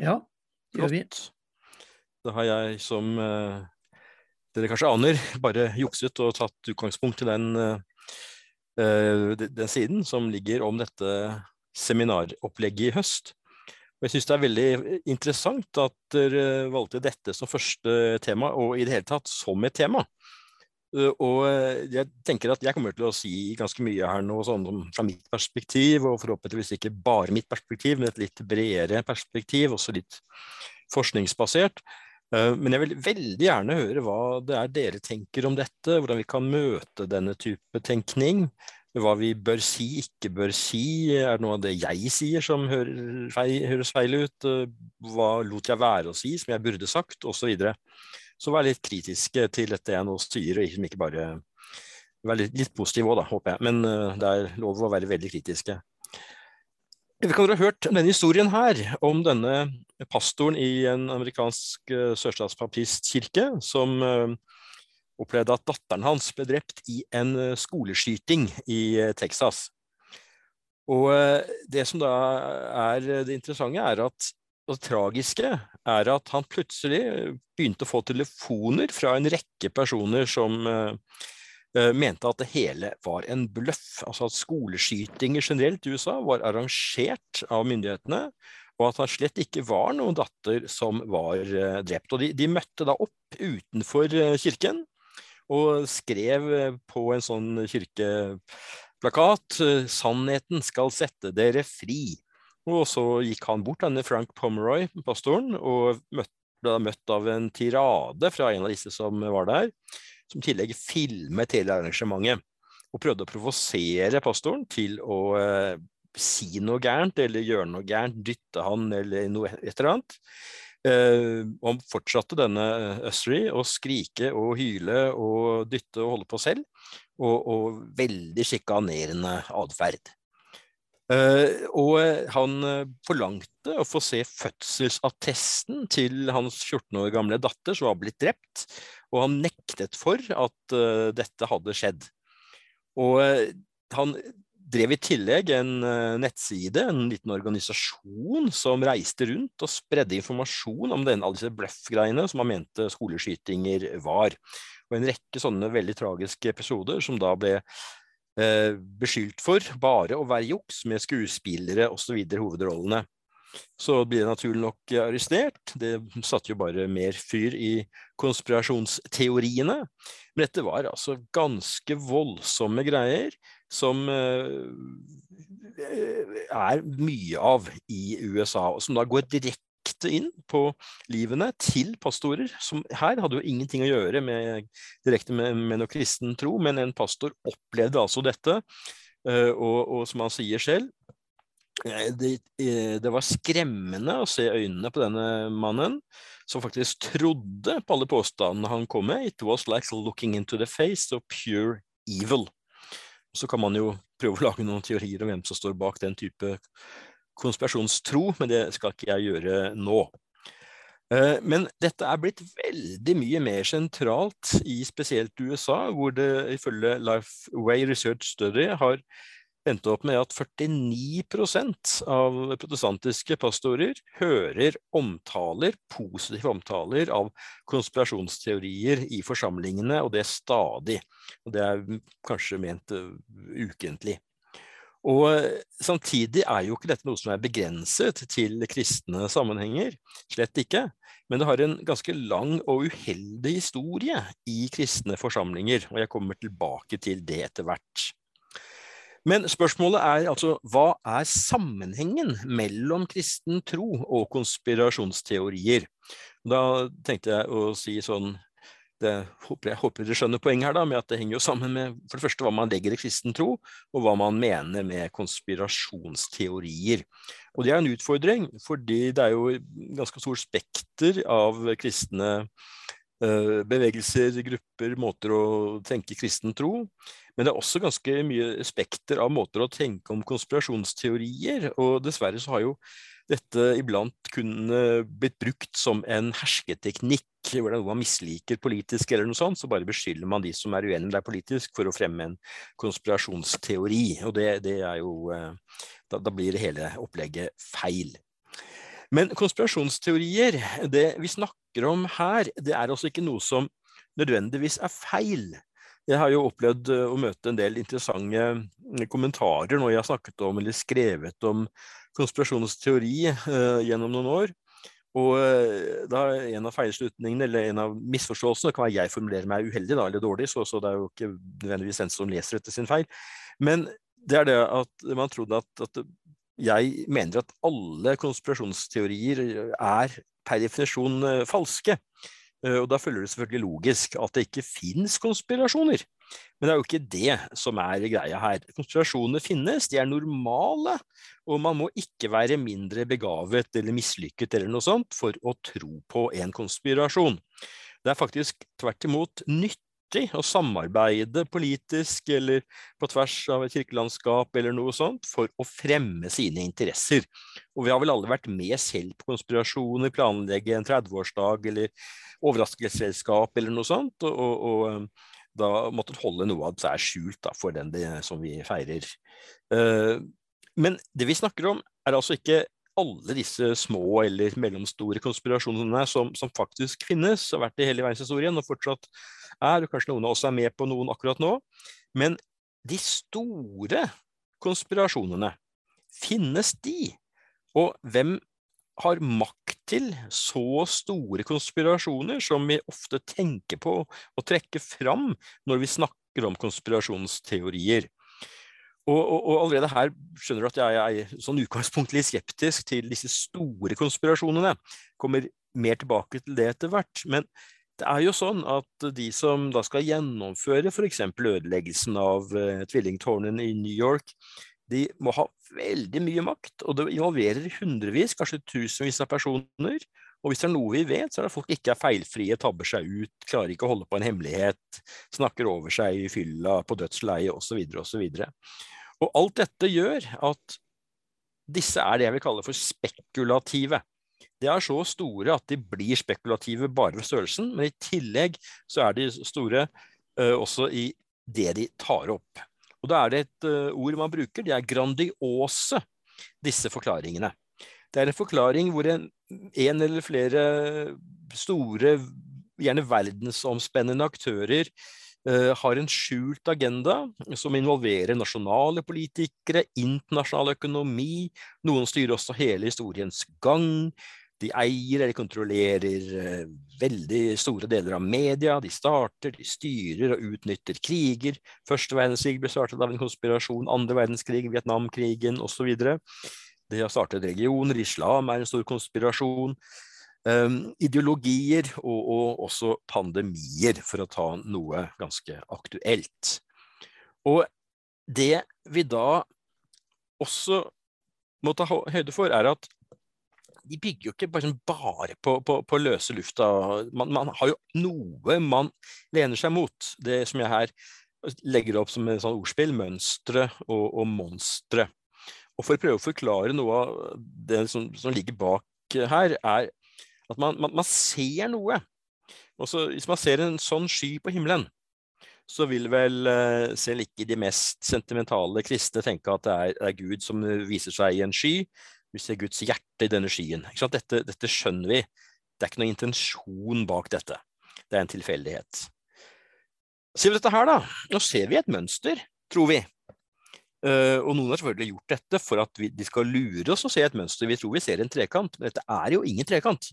Ja, det gjør vi. Da har jeg, som uh, dere kanskje aner, bare jukset og tatt utgangspunkt i den, uh, den siden som ligger om dette seminaropplegget i høst. Og jeg syns det er veldig interessant at dere valgte dette som første tema, og i det hele tatt som et tema. Eh, og eh, jeg tenker at jeg kommer til å si ganske mye her nå sånn fra mitt perspektiv, og forhåpentligvis ikke bare mitt perspektiv, men et litt bredere perspektiv, også litt forskningsbasert. Eh, men jeg vil veldig gjerne høre hva det er dere tenker om dette, hvordan vi kan møte denne type tenkning. Hva vi bør si, ikke bør si. Er det noe av det jeg sier som høres feil ut? Hva lot jeg være å si som jeg burde sagt, osv. Så, vær litt kritiske til dette jeg nå sier, og ikke bare være litt, litt positiv òg, håper jeg. Men uh, det er lov å være veldig kritiske. Vi kan ha hørt denne historien her om denne pastoren i en amerikansk uh, sørstatspapistkirke som opplevde at datteren hans ble drept i en skoleskyting i Texas. Og det som da er det interessante, er at og det tragiske er at han plutselig begynte å få telefoner fra en rekke personer som uh, mente at det hele var en bløff. Altså at skoleskytinger generelt i USA var arrangert av myndighetene, og at han slett ikke var noen datter som var uh, drept. Og de, de, møtte da opp utenfor uh, kirken og skrev på en sånn kirkeplakat 'Sannheten skal sette dere fri'. Og så gikk han bort, denne Frank Pomeroy, pastoren, og ble da møtt av en tirade fra en av disse som var der, som i tillegg filmet hele arrangementet. Og prøvde å provosere pastoren til å eh, si noe gærent eller gjøre noe gærent, dytte han eller noe et eller annet. Eh, han fortsatte denne Ussery å skrike og hyle og dytte og holde på selv, og, og veldig sjikanerende atferd. Uh, og han uh, forlangte å få se fødselsattesten til hans 14 år gamle datter som var blitt drept, og han nektet for at dette hadde skjedd. Og han drev i tillegg en nettside, en liten organisasjon, som reiste rundt og spredde informasjon om denne, alle disse bløffgreiene som han mente skoleskytinger var. Og en rekke sånne veldig tragiske episoder som da ble eh, beskyldt for bare å være juks med skuespillere osv. hovedrollene. Så blir det naturlig nok arrestert. Det satte jo bare mer fyr i konspirasjonsteoriene. Men dette var altså ganske voldsomme greier som eh, er mye av i USA, og som da går direkte direkte inn på livene til pastorer, som her hadde jo ingenting å gjøre med, direkte med, med noe kristen tro, men en pastor opplevde altså dette, eh, og, og som han sier selv, eh, det, eh, det, var skremmende å se øynene på denne mannen, som faktisk trodde på alle påstandene han kom med. It was like looking into the face of pure evil. Så kan man jo prøve å lage noen teorier om hvem som står bak den type konspirasjonstro, men det skal ikke jeg gjøre nå. Eh, men dette er blitt veldig mye mer sentralt i spesielt USA, hvor det ifølge Lifeway Research Study har endt opp med at 49% av protestantiske pastorer hører omtaler, positive omtaler av konspirasjonsteorier i forsamlingene, og det er stadig. Og det er kanskje ment uh, ukentlig. Og eh, Samtidig er jo ikke dette noe som er begrenset til kristne sammenhenger. Slett ikke. Men det har en ganske lang og uheldig historie i kristne forsamlinger. Og jeg kommer tilbake til det etter hvert. Men spørsmålet er altså hva er sammenhengen mellom kristen tro og konspirasjonsteorier? Da tenkte jeg å si sånn det, jeg håper dere skjønner poenget her, da, med at det henger jo sammen med for det første hva man legger i kristen tro, og hva man mener med konspirasjonsteorier. Og det er en utfordring, fordi det er jo ganske stort spekter av kristne uh, bevegelser, grupper, måter å tenke kristen tro. Men det er også ganske mye spekter av måter å tenke om konspirasjonsteorier. Og dessverre så har jo dette iblant kun blitt brukt som en hersketeknikk hvor det er man misliker politisk, eller noe sånt, så bare beskylder man de som er uenige med deg politisk, for å fremme en konspirasjonsteori. Og det, det er jo eh, da, da, blir hele opplegget feil. Men konspirasjonsteorier, det vi snakker om her, det er altså ikke noe som nødvendigvis er feil. Jeg har jo opplevd eh, å møte en del interessante mm, kommentarer når jeg har snakket om eller skrevet om konspirasjonsteori uh, gjennom noen år. Og da da En av feilslutningene eller en av misforståelsene kan være jeg formulerer meg uheldig da, eller dårlig, så, så, det er jo ikke nødvendigvis den som leser etter sin feil. Men det er det at man trodde at, at jeg mener at alle konspirasjonsteorier er per definisjon falske. Eh, og Da følger det selvfølgelig logisk at det ikke fins konspirasjoner. Men det er jo ikke det som er greia her. Konspirasjoner finnes, de er normale, og man må ikke være mindre begavet eller mislykket eller noe sånt for å tro på en konspirasjon. Det er faktisk tvert imot nytt å samarbeide politisk eller på tvers av et kirkelandskap eller noe sånt for å fremme sine interesser. Og vi har vel alle vært med selv på konspirasjoner, planlegge en 30-årsdag eller overraskelsesselskap eller noe sånt, og, og, eh, da måtte holde noe av seg skjult da, for den det, som vi feirer. Uh, men det vi snakker om, er altså ikke alle disse små eller mellomstore konspirasjonene som, som faktisk finnes, har vært i hele verdenshistorien og fortsatt er, og kanskje noen av oss er med på noen akkurat nå. Men de store konspirasjonene, finnes de? Og hvem har makt til så store konspirasjoner som vi ofte tenker på å trekke fram når vi snakker om konspirasjonsteorier? Og, og, og, allerede her skjønner du at jeg er sånn utgangspunktlig skeptisk til disse store konspirasjonene. Kommer mer tilbake til det etter hvert. Men det er jo sånn at de som da skal gjennomføre f.eks. ødeleggelsen av uh, tvillingtårnene i New York, de må ha veldig mye makt, og det involverer hundrevis, kanskje tusenvis av personer. Og hvis det er noe vi vet, så er det at folk ikke er feilfrie, tabber seg ut, klarer ikke å holde på en hemmelighet, snakker over seg i fylla, på dødsleiet osv. osv. Og alt dette gjør at disse er det jeg vil kalle for spekulative. De er så store at de blir spekulative bare ved størrelsen, men i tillegg så er de store uh, også i det de tar opp. Og da er det et uh, ord man bruker, de er grandiose, disse forklaringene. Det er en forklaring hvor en, en eller flere store, gjerne verdensomspennende aktører Uh, har en skjult agenda som involverer nasjonale politikere, internasjonal økonomi. Noen styrer også hele historiens gang. De eier eller kontrollerer uh, veldig store deler av media. De starter, de styrer og utnytter kriger. Første verdenskrig ble startet av en konspirasjon. Andre verdenskrig, Vietnamkrigen osv. De har startet regioner. Islam er en stor konspirasjon. Um, ideologier og, og, også pandemier, for å ta noe ganske aktuelt. Og det vi da også må ta høyde for, er at de bygger jo ikke bare, sånn bare på, på, på, løse lufta. Man, man, har jo noe man lener seg mot. Det som jeg her legger opp som et sånn ordspill, mønstre og, og monstre. Og For å prøve å forklare noe av det som, som ligger bak her, er at man, man, man ser noe. Også, hvis man ser en sånn sky på himmelen, så vil vel uh, selv ikke de mest sentimentale kristne tenke at det er, er, Gud som viser seg i en sky. Vi ser Guds hjerte i denne skyen. Dette, dette, skjønner vi. Det er ikke noen intensjon bak dette. Det er en tilfeldighet. Ser vi dette her, da? Nå ser vi et mønster, tror vi. Uh, og noen har selvfølgelig gjort dette for at vi, de skal lure oss og se et mønster. Vi tror vi ser en trekant, men dette er jo ingen trekant.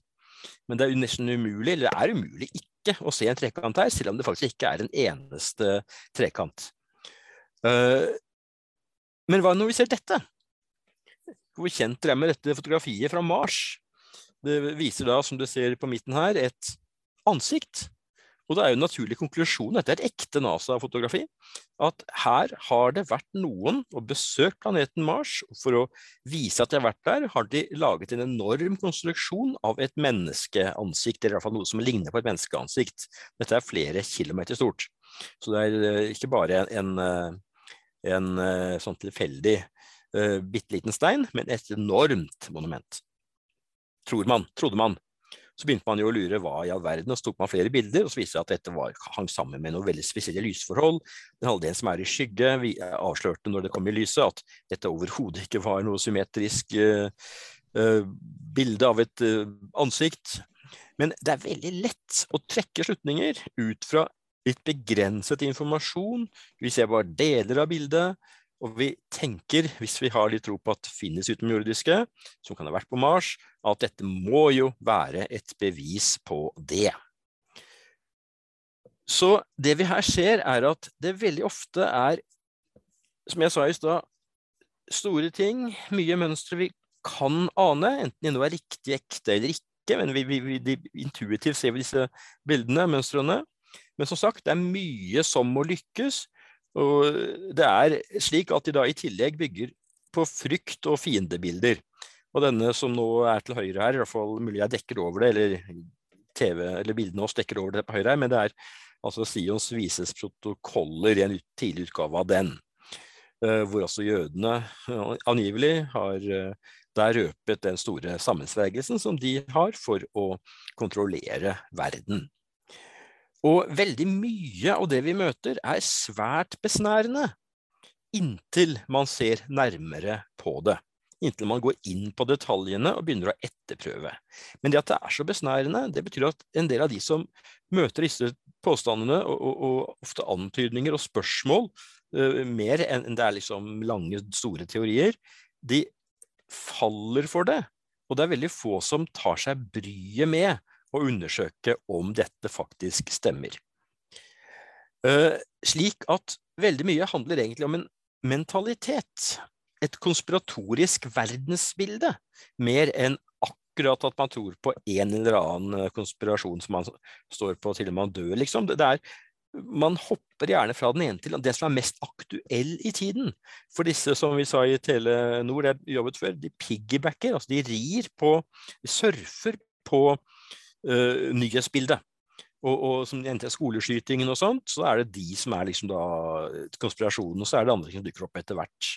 Men det er nesten umulig, eller det er umulig ikke å se en trekant her, selv om det faktisk ikke er en eneste trekant. Uh, men hva når vi ser dette? Hvor kjent er med dette fotografiet fra Mars? Det viser da, som du ser på midten her, et ansikt og det er jo en naturlig konklusjon, dette er et ekte NASA-fotografi, at her har det vært noen og besøkt planeten Mars. For å vise at de har vært der, har de laget en enorm konstruksjon av et menneskeansikt, eller i hvert fall noe som ligner på et menneskeansikt. Dette er flere kilometer stort. Så det er eh, ikke bare en, en, en eh, sånn tilfeldig uh, bitte liten stein, men et enormt monument. Tror man, trodde man. Så begynte man jo å lure hva i all verden, og så tok man flere bilder, og så viste det at dette var, hang sammen med noen veldig spesielle lysforhold. Den halvdelen som er i skygge, vi avslørte når det kom i lyset at dette overhodet ikke var noe symmetrisk uh, uh, bilde av et uh, ansikt. Men det er veldig lett å trekke slutninger ut fra litt begrenset informasjon. Vi ser bare deler av bildet, og vi tenker, hvis vi har litt tro på at det finnes utenomjordiske, som kan ha vært på Mars, at dette må jo være et bevis på det. Så det vi her ser, er at det veldig ofte er, som jeg sa i stad, store ting, mye mønstre vi kan ane, enten det nå er riktig, ekte eller ikke, men vi, vi, vi, intuitivt ser vi disse bildene, mønstrene. Men som sagt, det er mye som må lykkes, og det er slik at de da i tillegg bygger på frykt og fiendebilder. Og denne som nå er til høyre her, i hvert fall mulig jeg dekker over det, eller TV eller bildene også dekker over det på høyre her, men det er altså Sions vises protokoller i en tidlig utgave av den. Uh, hvor også jødene uh, angivelig har uh, der røpet den store sammensvergelsen som de har for å kontrollere verden. Og veldig mye av det vi møter, er svært besnærende inntil man ser nærmere på det. Inntil man går inn på detaljene og begynner å etterprøve. Men det at det er så besnærende, det betyr at en del av de som møter disse påstandene og, og, og ofte antydninger og spørsmål, uh, mer enn det er liksom lange, store teorier, de faller for det. Og det er veldig få som tar seg bryet med og undersøke om dette faktisk stemmer. Uh, slik at veldig mye handler egentlig om en mentalitet. Et konspiratorisk verdensbilde, mer enn akkurat at man tror på en eller annen konspirasjon som man står på til man dør, liksom. Det er, man hopper gjerne fra den ene til det som er mest aktuell i tiden. For disse som vi sa i Telenor, er jobbet før, de piggybacker, altså de rir på, surfer på nyhetsbildet. Og, og som endte skoleskytingen og sånt, så er det de som er liksom da konspirasjonen, og så er det andre som dukker opp etter hvert.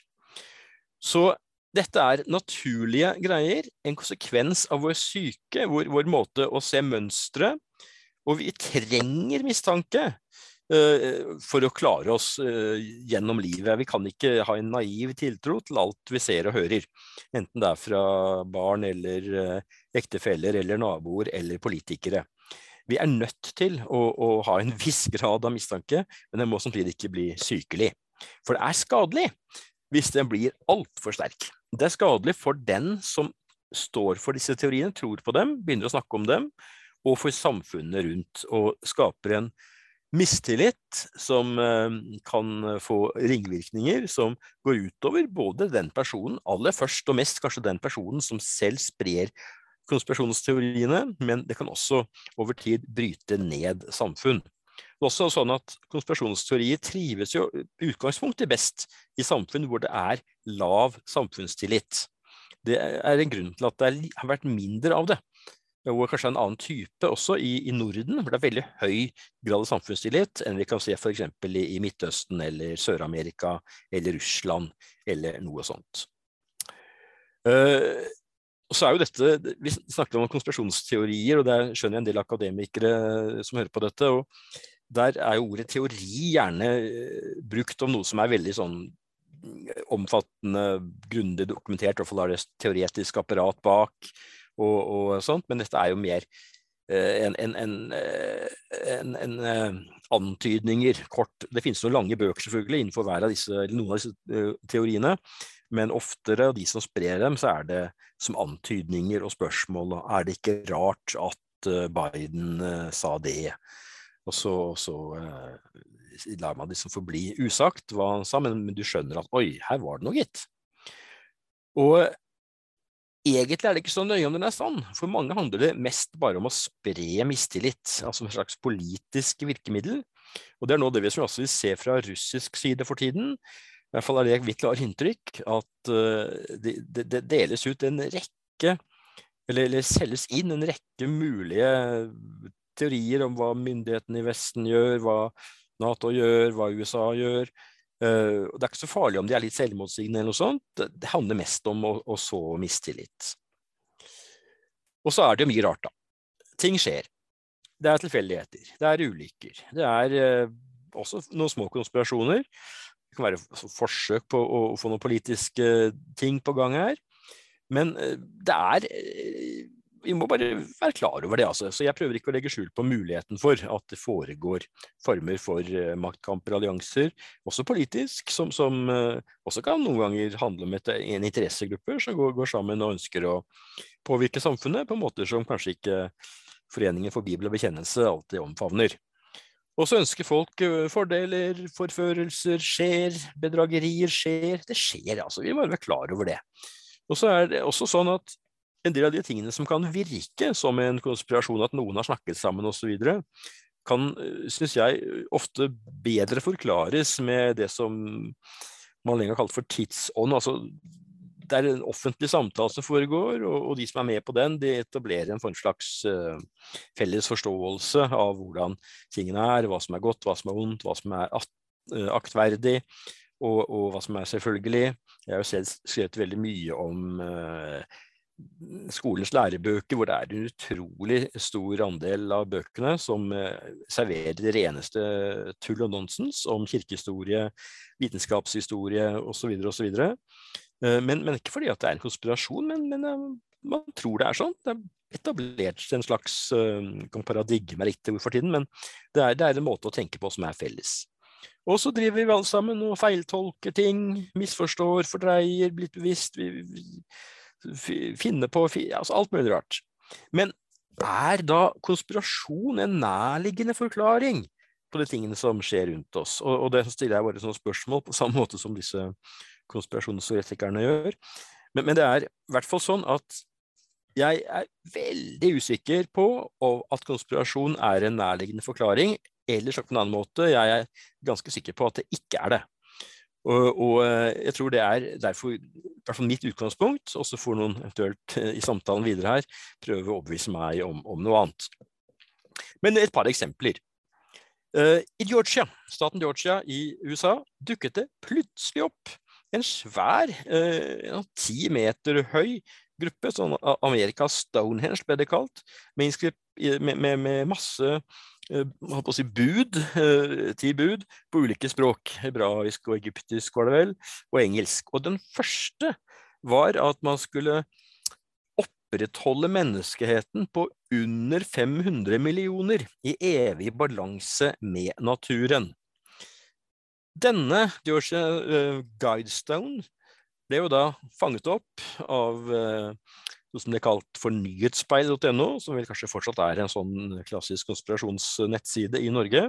Så dette er naturlige greier, en konsekvens av vår syke, vår, vår måte å se mønstre, og vi trenger mistanke for å klare oss uh, gjennom livet. Vi kan ikke ha en naiv tiltro til alt vi ser og hører, enten det er fra barn eller uh, ektefeller eller naboer eller politikere. Vi er nødt til å, å, ha en viss grad av mistanke, men den må samtidig ikke bli sykelig. For det er skadelig hvis den blir altfor sterk. Det er skadelig for den som står for disse teoriene, tror på dem, begynner å snakke om dem, og for samfunnet rundt, og skaper en mistillit som eh, kan få ringvirkninger som går utover både den personen, aller først og mest kanskje den personen som selv sprer konspirasjonsteoriene, men det kan også over tid bryte ned samfunn. Det er også sånn at Konspirasjonsteorier trives jo utgangspunktet best i samfunn hvor det er lav samfunnstillit. Det er en grunn til at det har vært mindre av det. Og kanskje en annen type også i, i, Norden, hvor det er veldig høy grad av samfunnstillit enn vi kan se f.eks. I, i Midtøsten eller Sør-Amerika eller Russland eller noe sånt. Uh, så er jo dette, Vi snakket om konspirasjonsteorier, og der skjønner jeg en del akademikere som hører på dette. og Der er jo ordet teori gjerne eh, brukt om noe som er veldig sånn omfattende, grundig dokumentert. I hvert fall er det teoretisk apparat bak og, og, sånt. Men dette er jo mer eh, en, en, en, eh, en, antydninger, kort. Det finnes noen lange bøker selvfølgelig innenfor hver av disse, eller noen av disse teoriene. Men oftere, de som sprer dem, så er det som antydninger og spørsmål. Er det ikke rart at eh, Biden sa det? Og så, så lar man liksom forbli usagt hva han sa, men, men, du skjønner at oi, her var det noe, gitt. Og egentlig er det ikke så nøye om den er sann, for mange handler det mest bare om å spre mistillit, altså en slags politisk virkemiddel. Og det er nå det vi også vil se fra russisk side for tiden. I hvert fall er det mitt klare inntrykk at uh, det, det, det, deles ut en rekke, eller, eller, selges inn en rekke mulige teorier om hva myndighetene i Vesten gjør, hva Nato gjør, hva USA gjør. Uh, det er ikke så farlig om de er litt selvmotsigende eller noe sånt. Det, handler mest om å, å så mistillit. Og så er det jo mye rart, da. Ting skjer. Det er tilfeldigheter. Det er ulykker. Det er uh, også noen små konspirasjoner. Det kan være forsøk på å få noen politiske ting på gang her. Men det er vi må bare være klar over det. altså. Så Jeg prøver ikke å legge skjul på muligheten for at det foregår former for uh, maktkamper, allianser, også politisk, som, som uh, også kan noen ganger handle om et, en interessegruppe som går, går, sammen og ønsker å påvirke samfunnet på måter som kanskje ikke Foreningen for bibel og bekjennelse alltid omfavner. Og så ønsker folk uh, fordeler, forførelser skjer, bedragerier skjer. Det skjer, altså. Vi må være klar over det. Og så er det også sånn at en del av de tingene som kan virke som en konspirasjon, at noen har snakket sammen osv., kan, eh, syns jeg, ofte bedre forklares med det som man lenge har kalt for tidsånd. altså det er en offentlig samtale som foregår, og, og, de som er med på den, de etablerer en, form slags uh, felles forståelse av hvordan tingene er, hva som er godt, hva som er vondt, hva som er at, uh, aktverdig, og, og, hva som er selvfølgelig. Jeg har jo selv skrevet veldig mye om uh, skolens lærebøker, hvor det er en utrolig stor andel av bøkene som eh, serverer det reneste tull og nonsens om kirkehistorie, vitenskapshistorie osv. osv. Eh, men, men ikke fordi at det er en konspirasjon, men, men eh, man tror det er sånn. Det er etablert en slags uh, litt for tiden, men det er, det er, en måte å tenke på som er felles. Og så driver vi alle sammen og feiltolker ting, misforstår, fordreier, blitt bevisst. Vi, vi, finne på altså alt mulig rart. Men er da konspirasjon en nærliggende forklaring på de tingene som skjer rundt oss? Og, og det stiller jeg bare sånne spørsmål på samme måte som disse konspirasjonsteoretikerne gjør. Men, men det er i hvert fall sånn at jeg er veldig usikker på at konspirasjon er en nærliggende forklaring. Eller sagt på en annen måte, jeg er ganske sikker på at det ikke er det. Og, og, eh, jeg tror det er derfor i hvert fall mitt utgangspunkt, og så får noen eventuelt eh, i samtalen videre her prøve å overbevise meg om, om noe annet. Men et par eksempler. Uh, I Georgia, staten Georgia i USA dukket det plutselig opp en svær, ti uh, meter høy gruppe, sånn Amerikas Stonehenge ble det kalt, med, med, med, masse Eh, holdt på å si bud, eh, ti bud, på ulike språk. Hebraisk og egyptisk, var det vel, og engelsk. Og den første var at man skulle opprettholde menneskeheten på under 500 millioner i evig balanse med naturen. Denne Georgia uh, Guidestone ble jo da fanget opp av som ble kalt for nyhetsspeil.no, som vel kanskje fortsatt er en sånn klassisk konspirasjonsnettside i Norge,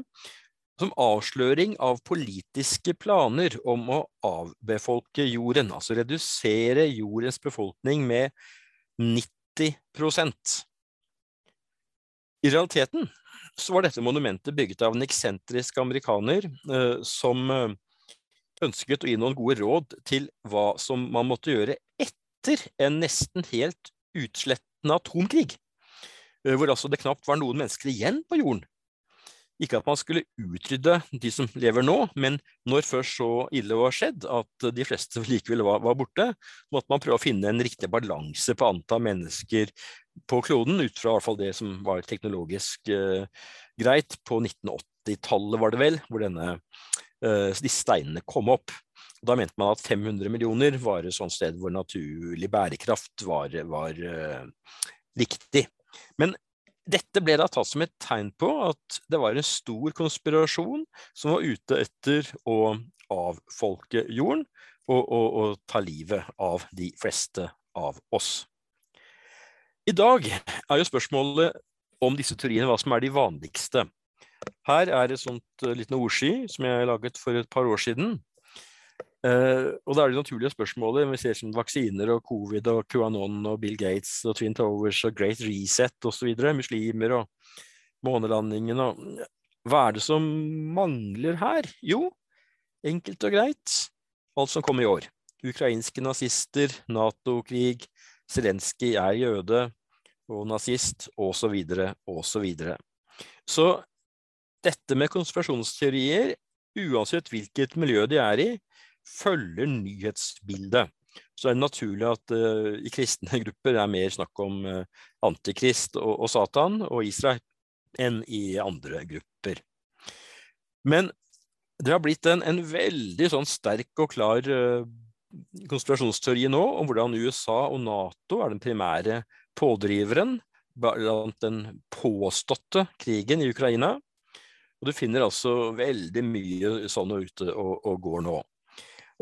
som avsløring av politiske planer om å avbefolke jorden, altså redusere jordens befolkning med 90% I realiteten så var dette monumentet bygget av en eksentrisk amerikaner eh, som eh, ønsket å gi noen gode råd til hva som man måtte gjøre etter en nesten helt utslettende atomkrig, eh, hvor altså det knapt var noen mennesker igjen på jorden. Ikke at man skulle utrydde de som lever nå, men når først så ille var skjedd at de fleste likevel var, var borte, måtte man prøve å finne en riktig balanse på antall mennesker på kloden, ut fra i hvert fall det som var teknologisk eh, greit. På 1980-tallet var det vel, hvor denne, eh, disse steinene kom opp. Da mente man at 500 millioner var et sånt sted hvor naturlig bærekraft var, var uh, viktig. Men dette ble da tatt som et tegn på at det var en stor konspirasjon som var ute etter å avfolke jorden og, og, og ta livet av de fleste av oss. I dag er jo spørsmålet om disse teoriene hva som er de vanligste. Her er et sånt uh, liten ordsky som jeg laget for et par år siden. Uh, og da er det naturlige spørsmålet, vi ser som vaksiner og covid og QAnon og Bill Gates og Twin Towers og Great Reset osv., muslimer og månelandingen og Hva er det som mangler her? Jo, enkelt og greit, alt som kom i år. Ukrainske nazister, Nato-krig, Zelenskyj er jøde og nazist, osv., osv. Så, så dette med konspirasjonsteorier, uansett hvilket miljø de er i, følger nyhetsbildet. Så er det naturlig at uh, i kristne grupper er mer snakk om uh, antikrist og, og, Satan og Israel enn i andre grupper. Men det har blitt en, en veldig sånn sterk og klar uh, konspirasjonsteori nå om hvordan USA og Nato er den primære pådriveren blant den påståtte krigen i Ukraina. Og du finner altså veldig mye sånn ute og, og går nå.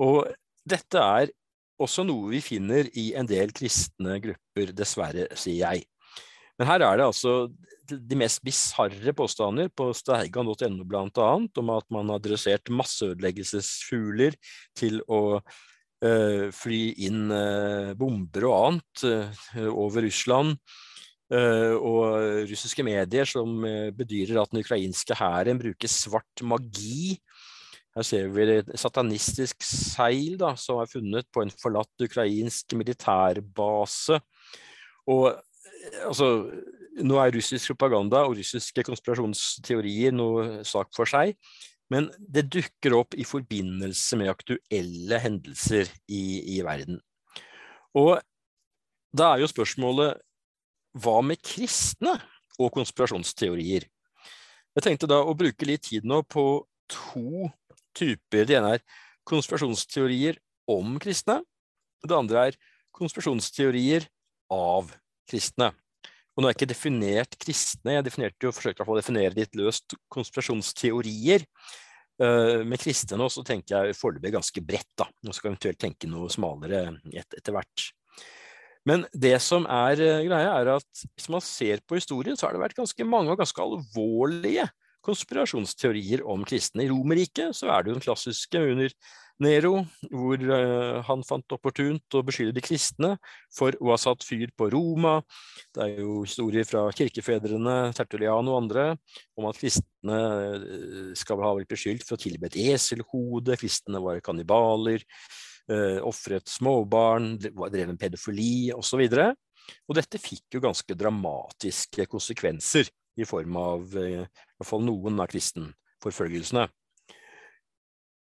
Og dette er også noe vi finner i en del kristne grupper, dessverre, sier jeg. Men her er det altså de mest bisarre påstander på steigan.no bl.a. om at man har dressert masseødeleggelsesfugler til å uh, fly inn uh, bomber og annet uh, over Russland. og russiske medier som bedyrer at den ukrainske hæren bruker svart magi. Her ser vi et satanistisk seil da, som er funnet på en forlatt ukrainsk militærbase. Og altså, nå er russisk propaganda og russiske konspirasjonsteorier noe sak for seg, men det dukker opp i forbindelse med aktuelle hendelser i, i verden. Og da er jo spørsmålet hva med kristne og konspirasjonsteorier? Jeg tenkte da å bruke litt tid nå på to typer. Det ene er konspirasjonsteorier om kristne. Det andre er konspirasjonsteorier av kristne. Og nå er jeg ikke definert kristne, jeg definerte jo, forsøkte å definere litt løst konspirasjonsteorier. Uh, med kristne nå så tenker jeg foreløpig ganske bredt, da. Nå skal jeg eventuelt tenke noe smalere et, etter hvert. Men det som er uh, greia, er at hvis man ser på historien, så har det vært ganske mange og ganske alvorlige konspirasjonsteorier om kristne. I Romerriket så er det jo den klassiske under Nero, hvor uh, han fant opportunt å beskylde de kristne for å ha satt fyr på Roma. Det er jo historier fra kirkefedrene, Tertulian og andre, om at kristne uh, skal ha blitt beskyldt for å tilbe et eselhode, kristne var kannibaler, uh, ofret småbarn, drev med pedofili osv. Og, og dette fikk jo ganske dramatiske konsekvenser i form av hvert fall noen av kristenforfølgelsene.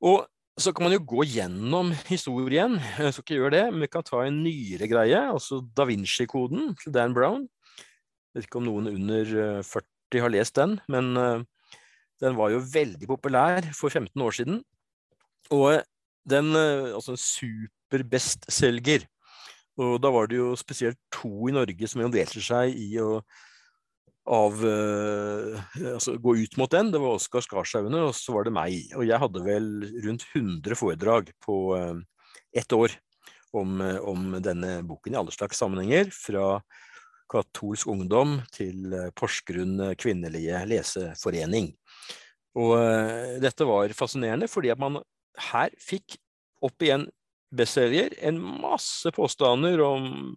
Og så kan man jo gå gjennom historien. Jeg skal ikke gjøre det, men vi kan ta en nyere greie, altså Da Vinci-koden til Dan Brown. Jeg vet ikke om noen under 40 eh, har lest den, men eh, den var jo veldig populær for 15 år siden. Og den eh, Altså en superbestselger. Og da var det jo spesielt to i Norge som delte seg i å av uh, altså, gå ut mot den. Det var Oskar Skarshaugne, og så var det meg. Og jeg hadde vel rundt 100 foredrag på uh, ett år om, om, denne boken i alle slags sammenhenger. Fra katolsk ungdom til Porsgrunn kvinnelige leseforening. Og dette var fascinerende, fordi at man her fikk opp igjen bestselger en masse påstander om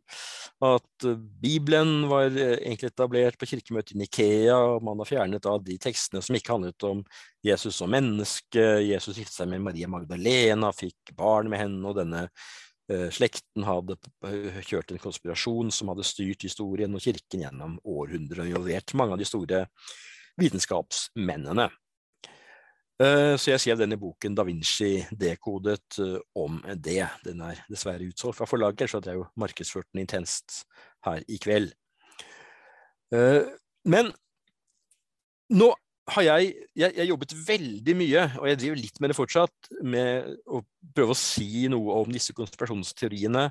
at Bibelen var eh, egentlig etablert på kirkemøtet i Nikea, og man har fjernet av de tekstene som ikke handlet om Jesus som menneske. Jesus giftet seg med Maria Magdalena, fikk barn med henne, og denne uh, slekten hadde eh, kjørt en konspirasjon som hadde styrt historien og kirken gjennom århundrer og involvert mange av de store vitenskapsmennene. Eh, så jeg skrev denne boken Da Vinci dekodet eh, om det. Den er dessverre utsolgt fra forlaget, så jeg har jo markedsført den intenst her i kveld. Eh, men nå har jeg, jeg, jeg jobbet veldig mye, og jeg driver litt med det fortsatt, med å prøve å si noe om disse konspirasjonsteoriene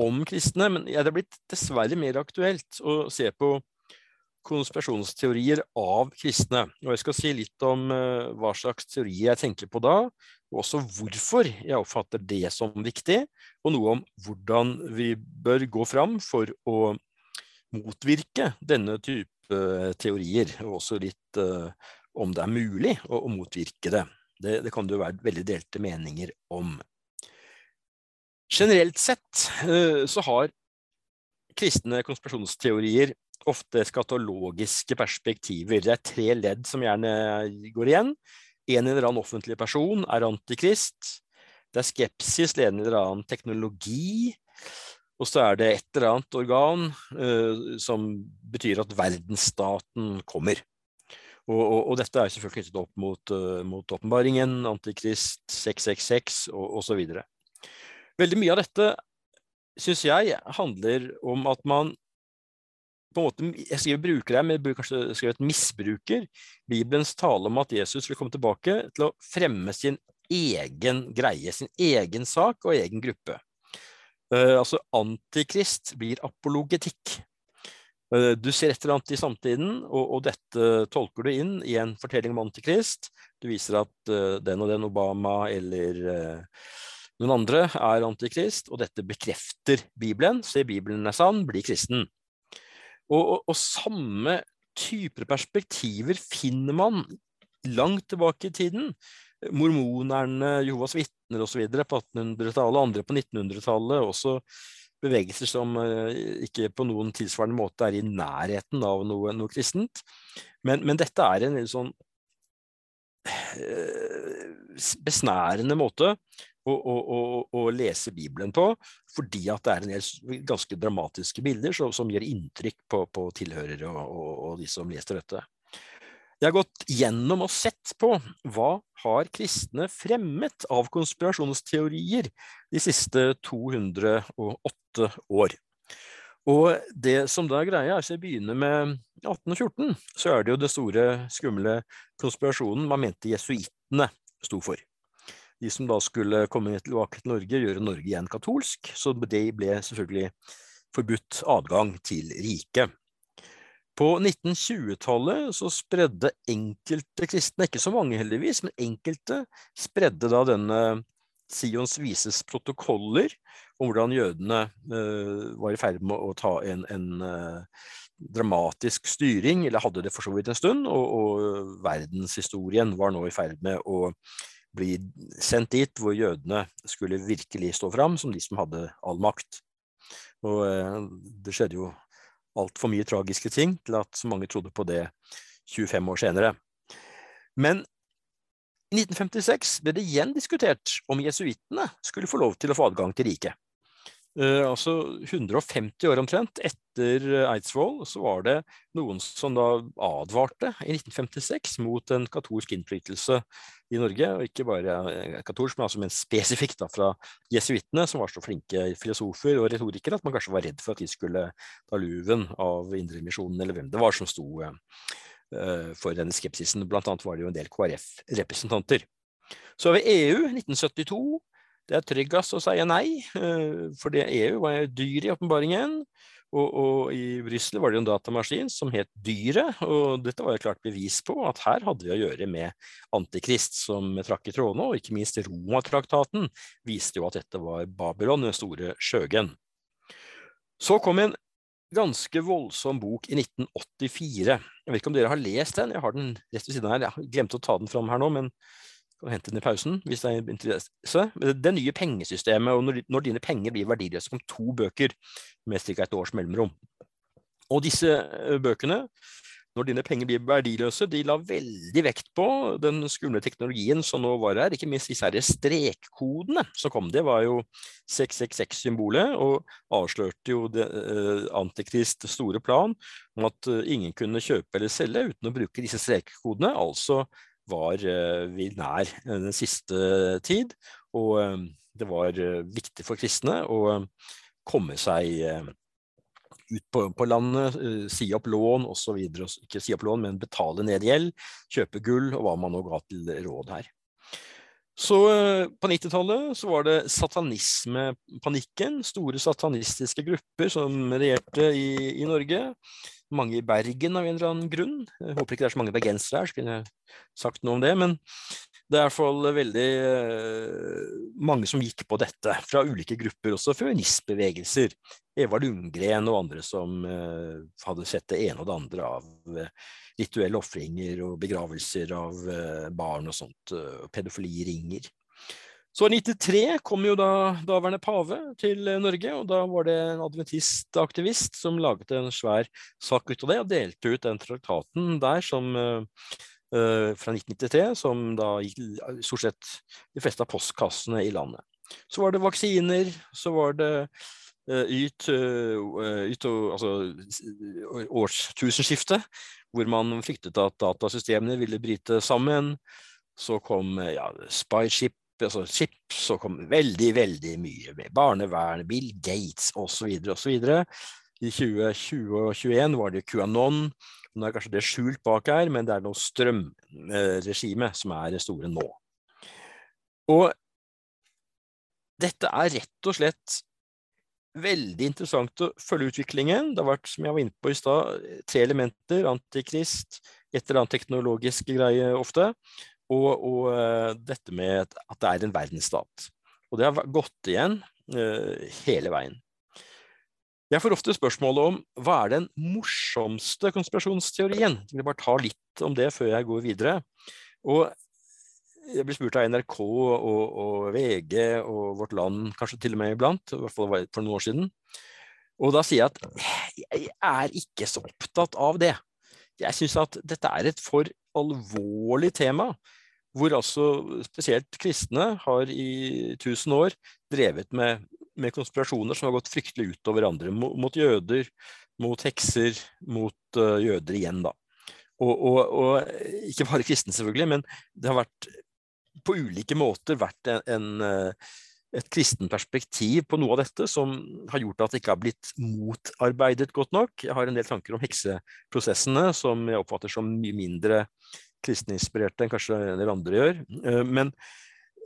om kristne. Men det er blitt dessverre mer aktuelt å se på konspirasjonsteorier av kristne. Og jeg skal si litt om uh, hva slags teorier jeg tenker på da, og også hvorfor jeg oppfatter det som viktig, og noe om hvordan vi bør gå fram for å motvirke denne type uh, teorier, og også litt uh, om det er mulig å motvirke det. det. Det kan det jo være veldig delte meninger om. Generelt sett så har kristne konspirasjonsteorier ofte skatologiske perspektiver. Det er tre ledd som gjerne går igjen. En eller annen offentlig person er antikrist. Det er skepsis til en eller annen teknologi. Og så er det et eller annet organ uh, som betyr at verdensstaten kommer. Og, og, og dette er selvfølgelig knyttet opp mot, uh, mot åpenbaringen, antikrist, 666 og osv. Veldig mye av dette syns jeg handler om at man på en måte, Jeg skriver bruker her, men jeg burde kanskje skrevet misbruker Bibelens tale om at Jesus vil komme tilbake til å fremme sin egen greie, sin egen sak og egen gruppe. Uh, altså antikrist blir apologetikk. Uh, du ser et eller annet i samtiden, og, og, dette tolker du inn i en fortelling om antikrist. Du viser at uh, den og den Obama eller noen andre er antikrist, og dette bekrefter Bibelen. Se, Bibelen er sann, bli kristen. Og, og, og samme typer perspektiver finner man langt tilbake i tiden mormonerne, Jehovas vitner osv. på 1800-tallet, andre på 1900-tallet. Også bevegelser som eh, ikke på noen tilsvarende måte er i nærheten av noe, noe kristent. Men, men, dette er en sånn eh, besnærende måte å, å, å, lese Bibelen på, fordi at det er en del ganske dramatiske bilder som, som gjør inntrykk på, på tilhørere og, og, og, de som leser dette. Jeg har gått gjennom og sett på hva har kristne fremmet av konspirasjonsteorier de siste 208 år. Og det som da er greia, hvis jeg begynner med 1814, så er det jo det store, skumle konspirasjonen man mente jesuittene sto for. De som da skulle komme tilbake til Norge, gjøre Norge igjen katolsk, så det ble selvfølgelig forbudt adgang til riket. På 1920-tallet så spredde enkelte kristne, ikke så mange heldigvis, men enkelte spredde da denne Sions vises protokoller om hvordan jødene uh, var i ferd med å ta en, en uh, dramatisk styring, eller hadde det for så vidt en stund, og, og verdenshistorien var nå i ferd med å bli sendt dit hvor jødene skulle virkelig stå fram som de som hadde all makt. Og uh, det skjedde jo altfor mye tragiske ting til at så mange trodde på det 25 år senere. Men i 1956 ble det igjen diskutert om jesuittene skulle få lov til å få adgang til riket. Uh, altså 150 år omtrent etter Eidsvoll så var det noen som da advarte i 1956 mot en katolsk innflytelse i Norge. Og ikke bare katolsk, men altså men spesifikt da fra jesuittene, som var så flinke filosofer og retorikere at man kanskje var redd for at de skulle ta luven av Indremisjonen, eller hvem det var som sto eh, for denne skepsisen. Blant annet var det jo en del KrF-representanter. Så har vi EU 1972 det er tryggest å si nei, eh, for det EU var dyr i åpenbaringen. Og, og, i Brussel var det en datamaskin som het Dyret, og dette var jo klart bevis på at her hadde vi å gjøre med Antikrist som trakk i trådene, og ikke minst Roma-traktaten viste jo at dette var Babylon, den store skjøgen. Så kom en ganske voldsom bok i 1984. Jeg vet ikke om dere har lest den, jeg har den rett ved siden her, jeg glemte å ta den fram her nå, men kan hente den i pausen hvis det er interesse. Det nye pengesystemet, og når, når dine penger blir verdiløse, som to bøker med ca. et års mellomrom. Og disse eh, bøkene, når dine penger blir verdiløse, de la veldig vekt på den skumle teknologien som nå var her. Ikke minst disse her strekkodene som kom. Det var jo 666-symbolet, og avslørte jo det, eh, Antikrist store plan om at eh, ingen kunne kjøpe eller selge uten å bruke disse strekkodene. altså var eh, vi nær eh, den siste tid. Og eh, det var viktig for kristne å komme seg ut på, på landet, si opp lån osv. Ikke si opp lån, men betale ned gjeld, kjøpe gull og hva man nå ga til råd her. Så På 90-tallet så var det satanismepanikken. Store satanistiske grupper som regjerte i, i Norge mange i Bergen av en eller annen grunn. Jeg håper ikke det er så mange bergensere her, så kunne jeg sagt noe om det. Men det er i hvert fall veldig uh, mange som gikk på dette, fra ulike grupper, også feministbevegelser. Eva Lundgren og andre som uh, hadde sett det ene og det andre av uh, rituelle ofringer og begravelser av barn og sånt, pedofiliringer. Så i 93 kom jo da daværende pave til Norge, og da var det en adventistaktivist som laget en svær sak ut av det, og delte ut den traktaten der som uh, fra 1993, som da gikk stort sett de fleste av postkassene i landet. Så var det vaksiner, så var det uh, yt, uh, yt altså, årstusenskiftet, hvor man fryktet at datasystemene ville bryte sammen. Så kom ja, Spyship altså chips, og kom veldig, veldig mye med barnevern, Bill Gates osv. osv. I 2020 og 2021 var det QAnon. Nå er kanskje det skjult bak her, men det er noe strømregime som er det store nå. Og dette er rett og slett veldig interessant å følge utviklingen. Det har vært, som jeg var inne på i stad, tre elementer. Antikrist, et eller annet teknologisk greie ofte. Og, og uh, dette med at det er en verdensstat. Og det har gått igjen uh, hele veien. Jeg får ofte spørsmålet om hva er den morsomste konspirasjonsteorien? Jeg vil bare ta litt om det før jeg går videre. Og jeg blir spurt av NRK og, og, VG og Vårt Land kanskje til og med iblant, i hvert fall for noen år siden. Og da sier jeg at jeg er ikke så opptatt av det. Jeg syns at dette er et for alvorlig tema, hvor altså spesielt kristne har i tusen år drevet med, med konspirasjoner som har gått fryktelig ut over andre. Mot, mot jøder, mot hekser, mot uh, jøder igjen, da. Og, og, og, ikke bare kristne, selvfølgelig, men det har vært på ulike måter vært en, en, eh, et kristen perspektiv på noe av dette som har gjort at det ikke har blitt motarbeidet godt nok. Jeg har en del tanker om hekseprosessene som jeg oppfatter som mye mindre kristeninspirerte enn kanskje en del andre gjør. Eh, men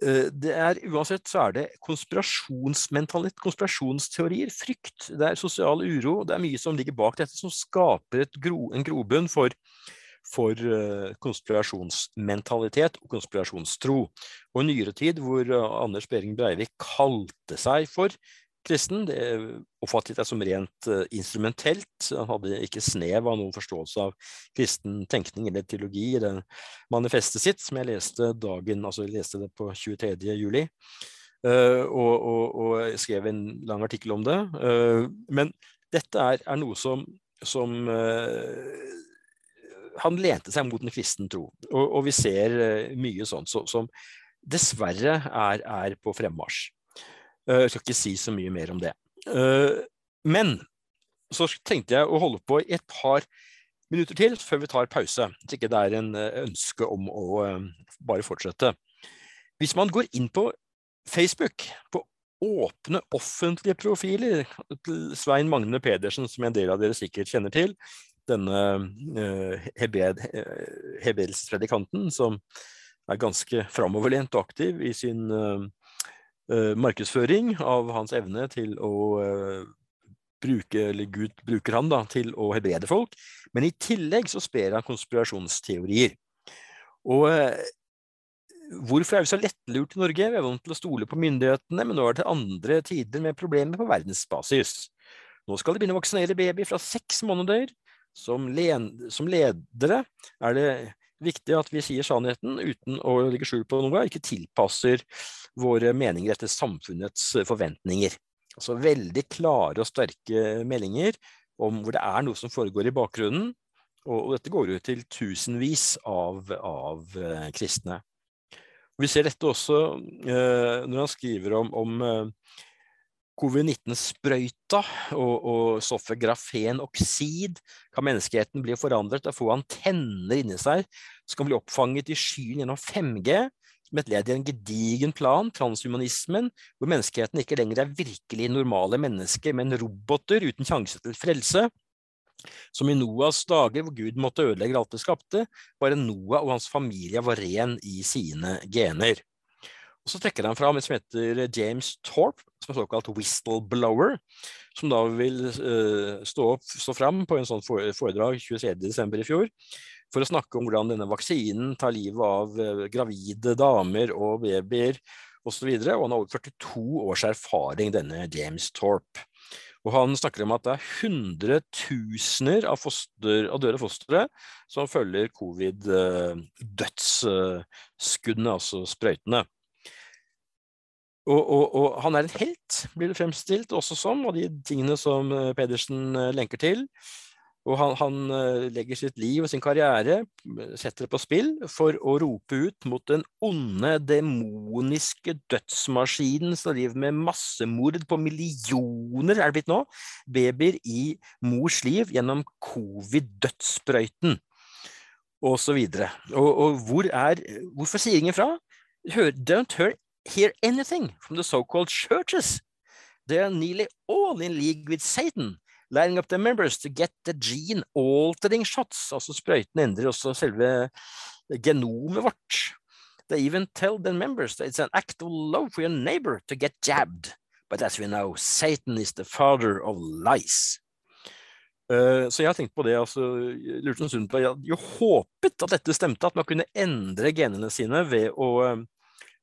eh, det er, uansett så er det konspirasjonsmentalitet, konspirasjonsteorier, frykt, det er sosial uro. Det er mye som ligger bak dette, som skaper gro, en grobunn for for eh, konspirasjonsmentalitet og konspirasjonstro. Og i nyere tid, hvor Anders Behring Breivik kalte seg for kristen, det oppfattet jeg som rent uh, instrumentelt. Han hadde ikke snev av noen forståelse av kristen tenkning eller teologi i det manifestet sitt, som jeg leste dagen, altså jeg leste det på 23. juli. Uh, og, og, og, skrev en lang artikkel om det. Uh, men dette er, er noe som, som han lente seg mot en kristen tro. Og, og vi ser mye sånt så, som dessverre er, er på fremmarsj. Uh, jeg skal ikke si så mye mer om det. Uh, men så tenkte jeg å holde på et par minutter til før vi tar pause. Hvis ikke det er en ønske om å bare fortsette. Hvis man går inn på Facebook, på åpne offentlige profiler til Svein Magne Pedersen, som en del av dere sikkert kjenner til, denne uh, helbredelsespredikanten, som er ganske framoverlent og aktiv i sin uh, markedsføring av hans evne til å bruke, eller Gud bruker han da, til å helbrede folk. Men i tillegg så sper han konspirasjonsteorier. Og hvorfor er vi så lettlurt i Norge? Vi er vant til å stole på myndighetene, men nå er det andre tider med problemer på verdensbasis. Nå skal de begynne å vaksinere baby fra seks måneder. Som, som, ledere er det viktig at vi sier sannheten uten å legge skjul på noe, ikke tilpasser våre meninger etter samfunnets forventninger. Altså veldig klare og sterke meldinger om hvor det er noe som foregår i bakgrunnen. Og, dette går jo til tusenvis av, av eh, kristne. vi ser dette også eh, når han skriver om, om uh, covid-19-sprøyta og, og stoffet grafenoksid kan menneskeheten bli forandret å få antenner inni seg som kan bli oppfanget i skyen gjennom 5G, som et ledd i en gedigen plan, transhumanismen, hvor menneskeheten ikke lenger er virkelig normale mennesker, men roboter uten sjanse til frelse. Som i Noas dager, hvor Gud måtte ødelegge alt det skapte, bare Noah og hans familie var ren i sine gener. Og så trekker han fram en som heter James Torp, som er såkalt whistleblower, som da vil uh, stå, opp, stå fram på en sånn foredrag 23.12. i fjor for å snakke om hvordan denne vaksinen tar livet av uh, gravide damer og babyer osv. Og, og han har over 42 års erfaring, denne James Torp. Og han snakker om at det er hundretusener av, av døde fostre som følger covid-dødsskuddene, altså sprøytene. Og, og, og, han er en helt, blir det fremstilt også som, og de tingene som eh, Pedersen eh, lenker til. Og han, han, eh, legger sitt liv og sin karriere, setter det på spill, for å rope ut mot den onde, demoniske dødsmaskinen som driver med massemord på millioner, er det blitt nå, babyer i mors liv gjennom covid-dødssprøyten, og så videre. Og, og hvor er Hvorfor sier ingen fra? Hør, don't hear hear anything from the so-called churches. They are nearly all in league with Satan, lining up their members to get the gene altering shots. Altså sprøyten endrer også selve genomet vårt. They even tell their members that it's an act of love for your neighbor to get jabbed. But as we know, Satan is the father of lies. Uh, så jeg har tenkt på det, altså, lurte en stund på, jeg hadde jo håpet at dette stemte, at man kunne endre genene sine ved å uh,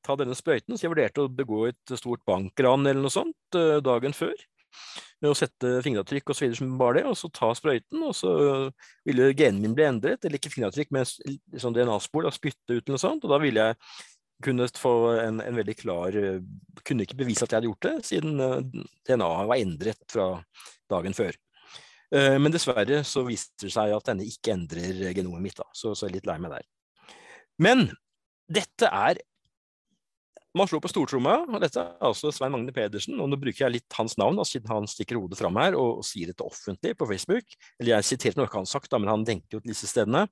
ta denne sprøyten. Så jeg vurderte å begå et stort bankran eller noe sånt uh, dagen før. Med å sette fingeravtrykk videre som bare det, og så ta sprøyten, og så ville genen min bli endret, eller ikke fingeravtrykk, men sånn DNA-spor, spytte ut eller noe sånt, og da ville jeg kunne få en, en, veldig klar Kunne ikke bevise at jeg hadde gjort det, siden DNA-et var endret fra dagen før. Eh, men dessverre så viste det seg at denne ikke endrer genomet mitt, da. Så, så litt lei meg der. Men dette er man slår på stortromma, og dette er altså Svein Magne Pedersen. og Nå bruker jeg litt hans navn, siden han stikker hodet fram her og, og sier dette offentlig på Facebook. Eller jeg siterte noe han har sagt, da, men han denker jo til disse stedene.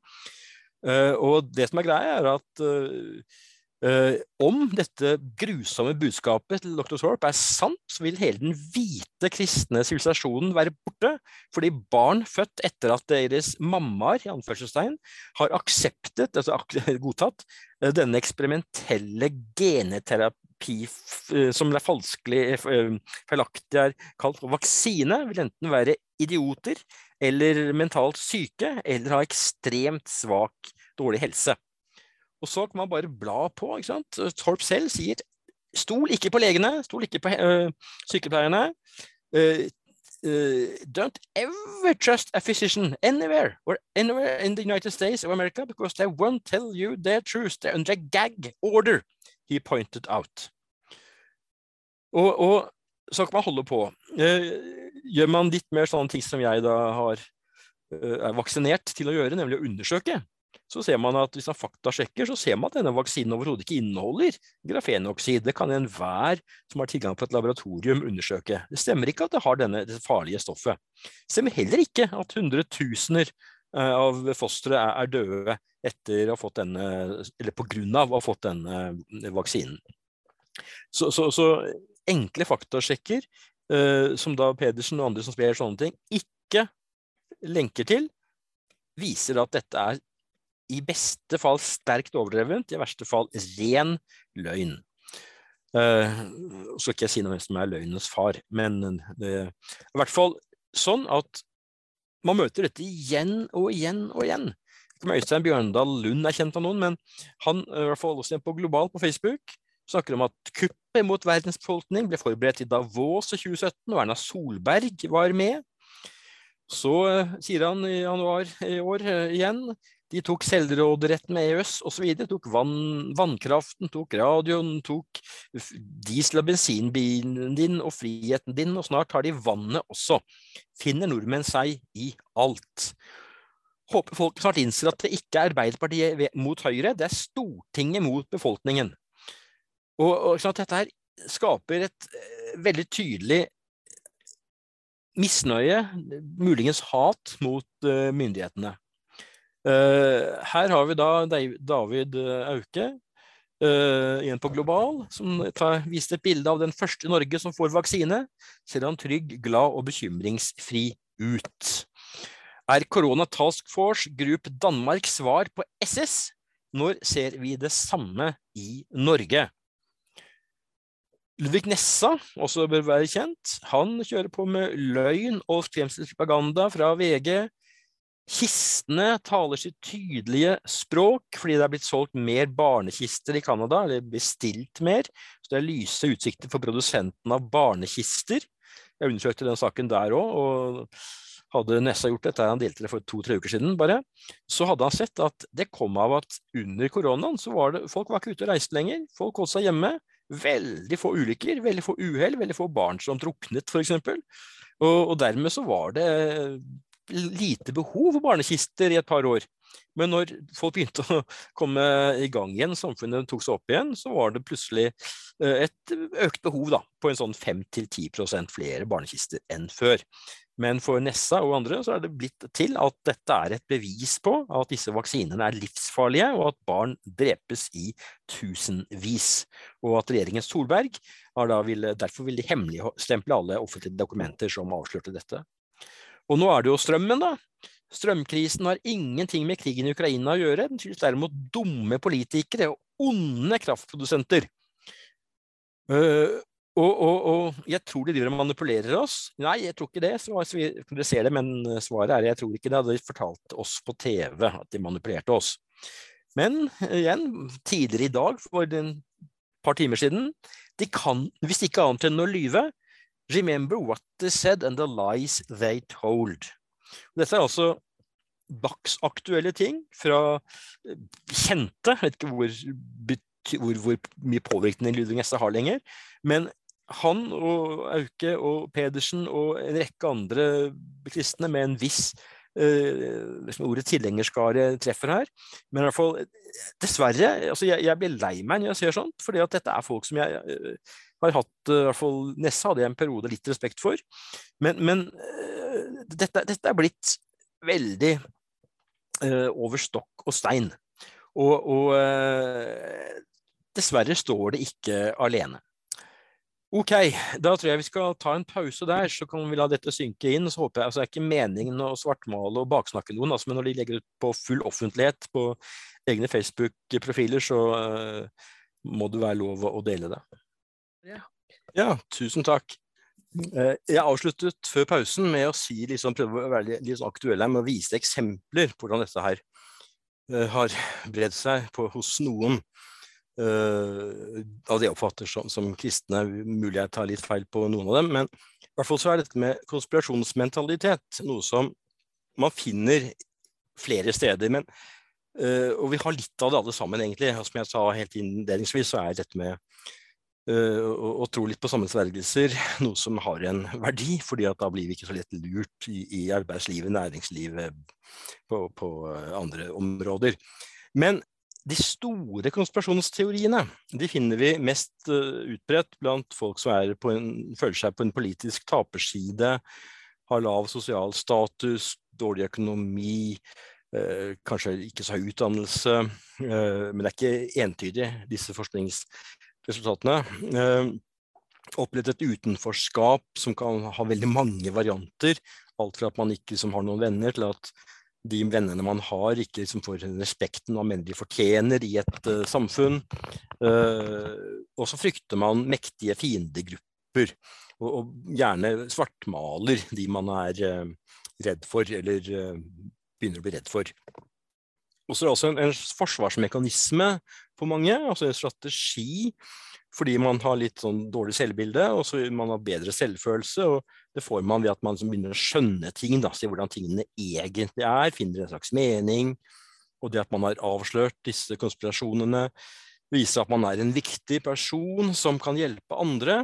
Uh, og det som er greia, er at uh, Uh, om dette grusomme budskapet til dr. Thorpe er sant, så vil hele den hvite kristne sivilisasjonen være borte, fordi barn født etter at deres mammaer i anførselstegn, har akseptet, altså godtatt, denne eksperimentelle geneterapi uh, som er falskelig, feilaktig er kalt vaksine, vil enten være idioter eller mentalt syke, eller ha ekstremt svak, dårlig helse. Og så kan man bare bla på. ikke sant? Torp selv sier stol ikke på legene, stol ikke på sykepleierne. Uh, uh, don't ever trust a physician anywhere or anywhere in the United States of America because they won't tell you their truth. They're under gag order, he pointed out. Og, og så kan man holde på. gjør man litt mer sånne ting som jeg da har er vaksinert til å gjøre, nemlig å undersøke, så ser man at hvis man faktasjekker, så ser man at denne vaksinen overhodet ikke inneholder grafenoksid. Det kan enhver som har tilgang på et laboratorium undersøke. Det stemmer ikke at det har denne, dette farlige stoffet. Det stemmer heller ikke at hundretusener eh, av fostre er døde etter å ha fått denne, eller av å ha fått denne eh, vaksinen. Så, så, så enkle faktasjekker, uh, som da Pedersen og andre som sprer sånne ting, ikke lenker til, viser at dette er i beste fall sterkt overdrevent, i verste fall ren løgn. Uh, skal ikke jeg si noe om hvem som er løgnens far, men det er i hvert fall sånn at man møter dette igjen og igjen og igjen. Ikke om Øystein Bjørndal Lund er kjent av noen, men han i hvert fall også på Global på Facebook snakker om at kuppet mot verdens befolkning ble forberedt i Davos i 2017, og Erna Solberg var med. Så uh, sier han i januar i år igjen de tok selvråderetten med EØS osv. Tok vann, vannkraften, tok radioen, tok diesel- og bensinbilen din og friheten din, og snart har de vannet også. Finner nordmenn seg i alt. Håper folk snart innser at det ikke er Arbeiderpartiet mot Høyre, det er Stortinget mot befolkningen. Og, og sånn Dette her skaper et uh, veldig tydelig misnøye, muligens hat, mot uh, myndighetene. Uh, her har vi da David eh, Auke, igjen på Global, som tar, viste et bilde av den første i Norge som får vaksine. Ser han trygg, glad og bekymringsfri ut. Er Corona Task Force Group Danmarks svar på SS? Når ser vi det samme i Norge? Ludvig Nessa, også bør være kjent, han kjører på med løgn og skremselspropaganda fra VG, Kistene taler sitt tydelige språk fordi det er blitt solgt mer barnekister i Canada, eller bestilt mer. Så det er lyse utsikter for produsenten av barnekister. Jeg undersøkte den saken der òg, og hadde Nessa gjort dette, han delte det for to-tre uker siden bare, så hadde han sett at det kom av at under koronaen så var det folk var ikke ute og reiste lenger. Folk holdt seg hjemme. Veldig få ulykker, veldig få uhell, veldig få barn som druknet, f.eks. Og, og dermed så var det lite behov for barnekister i et par år. Men når folk begynte å komme i gang igjen, samfunnet tok seg opp igjen, så var det plutselig eh, et økt behov da, på en sånn 5-10% flere barnekister enn før. Men for Nessa og andre så er det blitt til at dette er et bevis på at disse vaksinene er livsfarlige, og at barn drepes i tusenvis. Og at regjeringen Solberg ville, derfor vil de hemmeligstemple alle offentlige dokumenter som avslørte dette. Og nå er det jo strømmen, da. Strømkrisen har ingenting med krigen i Ukraina å gjøre. Den skyldes derimot dumme politikere og onde kraftprodusenter. Uh, og, og, og, jeg tror de driver og manipulerer oss. Nei, jeg tror ikke det. Så dere ser det, men svaret er jeg tror ikke det. De fortalte oss på TV at de manipulerte oss. Men igjen, tidligere i dag, for et par timer siden, de kan, hvis ikke annet enn å lyve, remember what they said and the lies they told. Dette er altså dagsaktuelle ting fra eh, kjente, jeg vet ikke hvor, hvor, hvor mye påvirkning Ludvig Nesse har lenger, men han og Auke og Pedersen og en rekke andre kristne med en viss Uh, liksom ordet tilhengerskare treffer her. Men i hvert fall, dessverre, altså jeg, jeg, blir lei meg når jeg ser sånt, fordi at dette er folk som jeg uh, har hatt, uh, i hvert fall Nesse hadde jeg en periode litt respekt for. Men, men uh, dette, dette, er blitt veldig over stokk og stein. Og, og dessverre står det ikke alene. Ok, da tror jeg vi skal ta en pause der, så kan vi la dette synke inn. så håper jeg, altså Det er ikke meningen å svartmale og baksnakke noen, altså, men når de legger ut på full offentlighet på egne Facebook-profiler, så uh, må det være lov å dele det. Ja, tusen takk. Uh, jeg avsluttet før pausen med å si, liksom, prøve å være litt, aktuell her med å vise eksempler på hvordan dette her uh, har bredd seg på, hos noen. Uh, av det jeg oppfatter som, som, kristne. Mulig jeg tar litt feil på noen av dem. Men i hvert fall så er dette med konspirasjonsmentalitet noe som man finner flere steder. Men, uh, og vi har litt av det alle sammen, egentlig. Og som jeg sa helt innledningsvis, så er dette med å, å, tro litt på sammensvergelser noe som har en verdi. fordi da blir vi ikke så lett lurt i, i arbeidslivet, næringslivet, på, på andre områder. Men de store konspirasjonsteoriene de finner vi mest uh, utbredt blant folk som en, føler seg på en politisk taperside, har lav sosial status, dårlig økonomi, kanskje ikke så høy utdannelse. Men det er ikke entydig, disse forskningsresultatene. opplevd et utenforskap som kan ha veldig mange varianter. Alt fra at man ikke liksom, har noen venner, til at de vennene man har, ikke liksom får respekten man mener de fortjener i et uh, samfunn. Uh, og så frykter man mektige fiendegrupper, og, og, gjerne svartmaler de man er uh, redd for, eller begynner å bli redd for. Og så er det også en, en forsvarsmekanisme for mange, altså en strategi fordi man har litt sånn dårlig selvbilde, og så man har bedre selvfølelse. og Det får man ved at man begynner å skjønne ting, da, se hvordan tingene egentlig er, finner en slags mening. Og det at man har avslørt disse konspirasjonene, viser at man er en viktig person som kan hjelpe andre.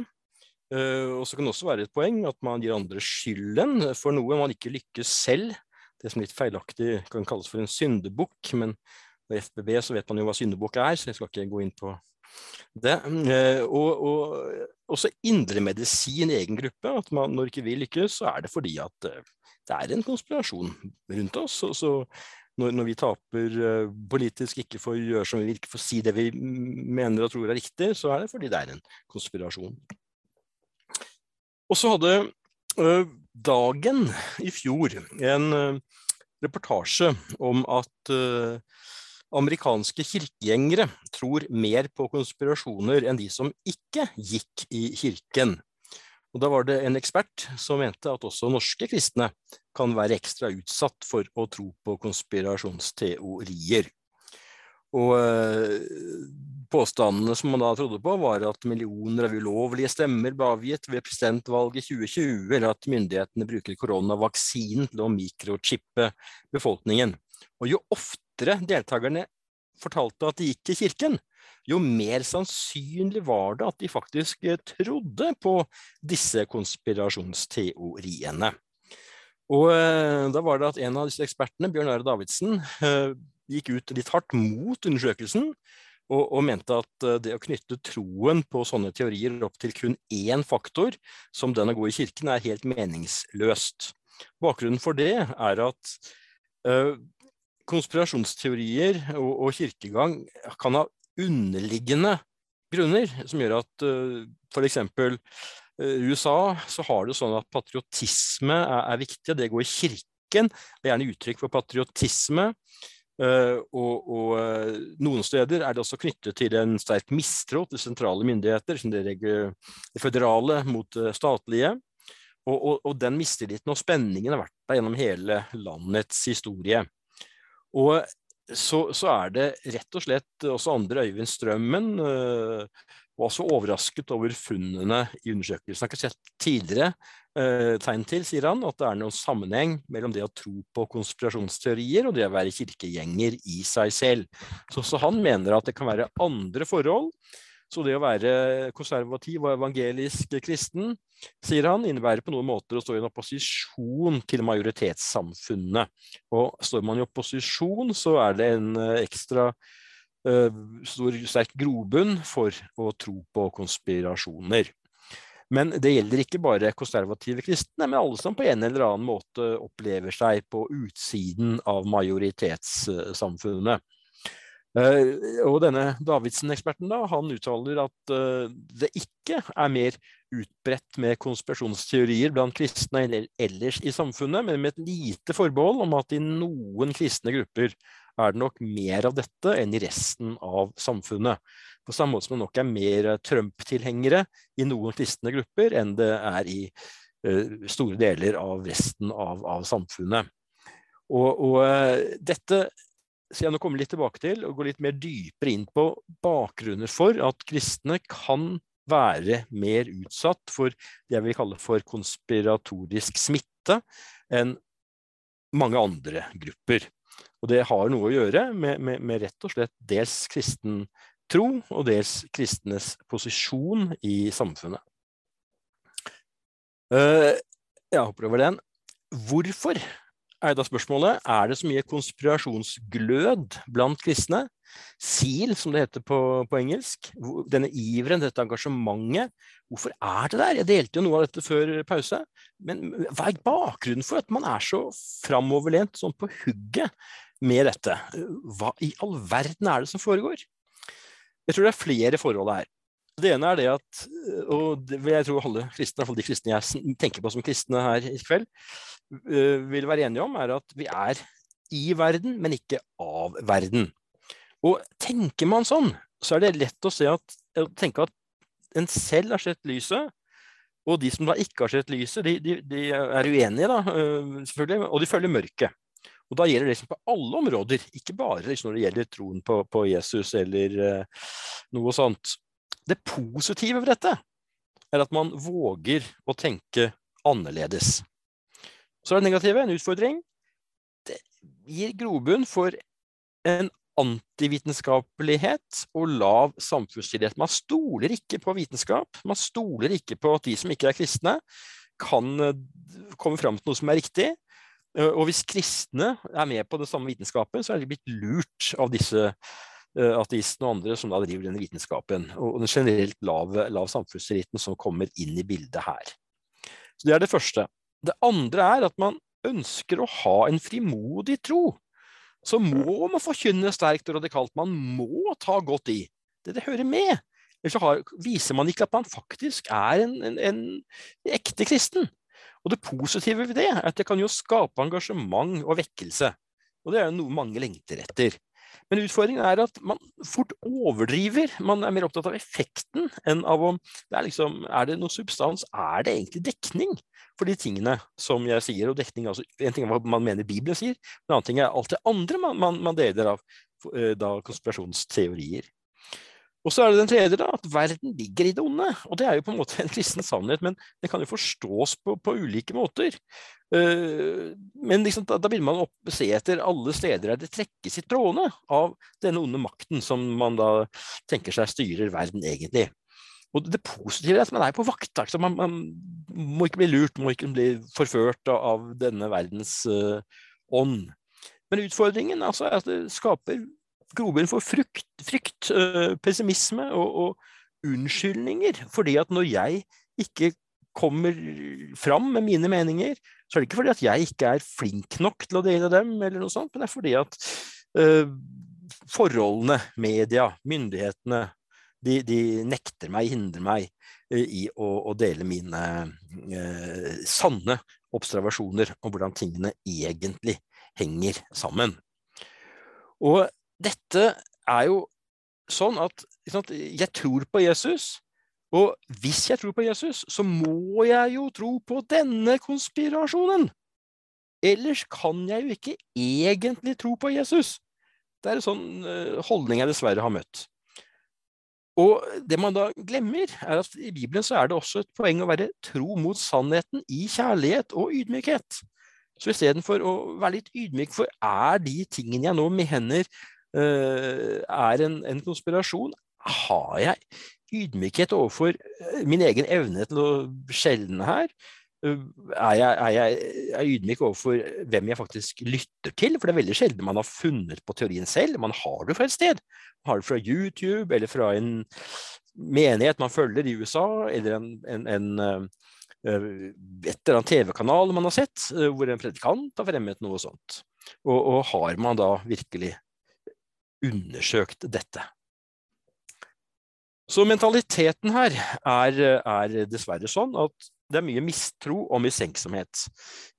Uh, og så kan det også være et poeng at man gir andre skylden for noe man ikke lykkes selv. Det som litt feilaktig kan kalles for en syndebukk, men ved FBB så vet man jo hva syndebukk er, så jeg skal ikke gå inn på det. Eh, og, og også indremedisin i egen gruppe. At man, når ikke vi lykkes, så er det fordi at eh, det er en konspirasjon rundt oss. og så når, når, vi taper uh, politisk, ikke får gjøre som vi vil, ikke får si det vi mener og tror er riktig, så er det fordi det er en konspirasjon. Og så hadde Dagen i fjor en reportasje om at amerikanske kirkegjengere tror mer på konspirasjoner enn de som ikke gikk i kirken. Og Da var det en ekspert som mente at også norske kristne kan være ekstra utsatt for å tro på konspirasjonsteorier. Og eh, Påstandene som man da trodde på, var at millioner av ulovlige stemmer ble avgitt ved presidentvalget 2020, eller at myndighetene bruker koronavaksinen til å mikrochippe befolkningen. Og jo ofte lettere deltakerne fortalte at de gikk i kirken, jo mer sannsynlig var det at de faktisk eh, trodde på disse konspirasjonsteoriene. Og eh, da var det at en av disse ekspertene, Bjørn Are Davidsen, eh, gikk ut litt hardt mot undersøkelsen, og, og, mente at det å knytte troen på sånne teorier opp til kun én faktor, som den å gå i kirken, er helt meningsløst. Bakgrunnen for det er at konspirasjonsteorier og, og, kirkegang kan ha underliggende grunner som gjør at uh, f.eks. Uh, USA så har det sånn at patriotisme er, er viktig, det går i kirken. Det er gjerne uttrykk for patriotisme. Uh, og, og uh, noen steder er det også knyttet til en sterk mistro til sentrale myndigheter, som det, det føderale mot det statlige. Og, og, og, den mistilliten og spenningen har vært der gjennom hele landets historie. Og så, så er det rett og slett også andre Øyvind Strømmen uh, var også overrasket over funnene i undersøkelsen. Har ikke sett tidligere uh, tegn til, sier han, at det er noen sammenheng mellom det å tro på konspirasjonsteorier og det å være kirkegjenger i seg selv. Så, så han mener at det kan være andre forhold. Så det å være konservativ og evangelisk kristen, sier han, innebærer på noen måter å stå i en opposisjon til majoritetssamfunnet. Og står man i opposisjon, så er det en eh, ekstra Eh, stor, sterk grobunn for å tro på konspirasjoner. Men det gjelder ikke bare konservative kristne, men alle som på en eller annen måte opplever seg på utsiden av majoritetssamfunnet. Uh, og denne Davidsen-eksperten da, han uttaler at uh, det ikke er mer utbredt med konspirasjonsteorier blant kristne ellers i samfunnet, men med et lite forbehold om at i noen kristne grupper er det nok mer av dette enn i resten av samfunnet. På samme måte som det nok er mer Trump-tilhengere i noen kristne grupper enn det er i uh, store deler av resten av, av samfunnet. Og, og dette skal jeg nå komme litt tilbake til og gå litt mer dypere inn på bakgrunner for at kristne kan være mer utsatt for det jeg vil kalle for konspiratorisk smitte enn mange andre grupper. Og det har noe å gjøre med, med, med rett og slett dels kristen tro og dels kristenes posisjon i samfunnet. Uh, jeg hopper over den. Hvorfor, da spørsmålet. Er det så mye konspirasjonsglød blant kristne? SIL, som det heter på, på, engelsk. Denne iveren, dette engasjementet. Hvorfor er det der? Jeg delte jo noe av dette før pause. Men hva er bakgrunnen for at man er så framoverlent, sånn på hugget, med dette. Hva i all verden er det som foregår? Jeg tror det er flere forhold her. Det ene er det at, og det jeg tro alle kristne, de kristne jeg tenker på som kristne her i kveld, øh, vil være enige om, er at vi er i verden, men ikke av verden. Og tenker man sånn, så er det lett å, at, tenke at en selv har sett lyset, og de som da ikke har sett lyset, de, de, de er uenige, da, øh, selvfølgelig, og de følger mørket. Og da gjelder det liksom på alle områder, ikke bare liksom når det gjelder troen på, på Jesus eller uh, noe sånt. Det positive ved dette er at man våger å tenke annerledes. Så er det negative en utfordring. Det gir grobunn for en antivitenskapelighet og lav samfunnstillit. Man stoler ikke på vitenskap. Man stoler ikke på at de som ikke er kristne, kan eh, komme fram til noe som er riktig. Eh, og hvis kristne er med på den samme vitenskapen, så er de blitt lurt av disse ateistene og andre som da driver denne vitenskapen. Og den generelt lave lav samfunnstilliten som kommer inn i bildet her. Så Det er det første. Det andre er at man ønsker å ha en frimodig tro. Så må man forkynne sterkt og radikalt. Man må ta godt i. Det det hører med. Ellers har, viser man ikke at man faktisk er en, en, en ekte kristen. Og det positive ved det er at det kan jo skape engasjement og vekkelse. Og det er jo noe mange lengter etter. Men utfordringen er at man fort overdriver. Man er mer opptatt av effekten enn av om det er, liksom, er det noe substans. Er det egentlig dekning for de tingene som jeg sier? Og dekning, altså, En ting er hva man mener Bibelen sier, en annen ting er alt det andre man, man, man deler av eh, da, konspirasjonsteorier. Og så er det den tredje, da, at verden ligger i det onde. Og det er jo på en måte en kristen sannhet, men det kan jo forstås på, på ulike måter. Uh, men liksom, da, da, vil man opp, se etter alle steder der det trekkes i trådene av denne onde makten som man da tenker seg styrer verden egentlig. Og det positive er at man er på vakt. Altså man, man, må ikke bli lurt, må ikke bli forført av denne verdens uh, ånd. Men utfordringen altså, er at det skaper grobunn for frukt, frykt, uh, pessimisme og, og, unnskyldninger. Fordi at når jeg ikke kommer fram med mine meninger, så er det ikke fordi at jeg ikke er flink nok til å dele dem, eller noe sånt, men det er fordi at uh, forholdene, media, myndighetene, de, de, nekter meg, hindrer meg uh, i å, å, dele mine uh, sanne observasjoner om hvordan tingene egentlig henger sammen. Og dette er jo sånn at sant, jeg tror på Jesus. Og hvis jeg tror på Jesus, så må jeg jo tro på denne konspirasjonen. Ellers kan jeg jo ikke egentlig tro på Jesus. Det er en sånn eh, holdning jeg dessverre har møtt. Og det man da glemmer, er at i Bibelen så er det også et poeng å være tro mot sannheten i kjærlighet og ydmykhet. Så istedenfor å være litt ydmyk for er de tingene jeg nå mener uh, er en, en, konspirasjon, har jeg ydmykhet overfor eh, min egen evne til å skjelne her? er jeg, er jeg er ydmyk overfor hvem jeg faktisk lytter til. For det er veldig sjelden man har funnet på teorien selv. Man har det fra et sted. Man har det fra YouTube eller fra en menighet man følger i USA, eller en, en, en eh, et eller annet TV-kanal man har sett, eh, hvor en predikant har fremmet noe sånt. Og, og har man da virkelig undersøkt dette? Så mentaliteten her er, er, dessverre sånn at det er mye mistro og mistenksomhet.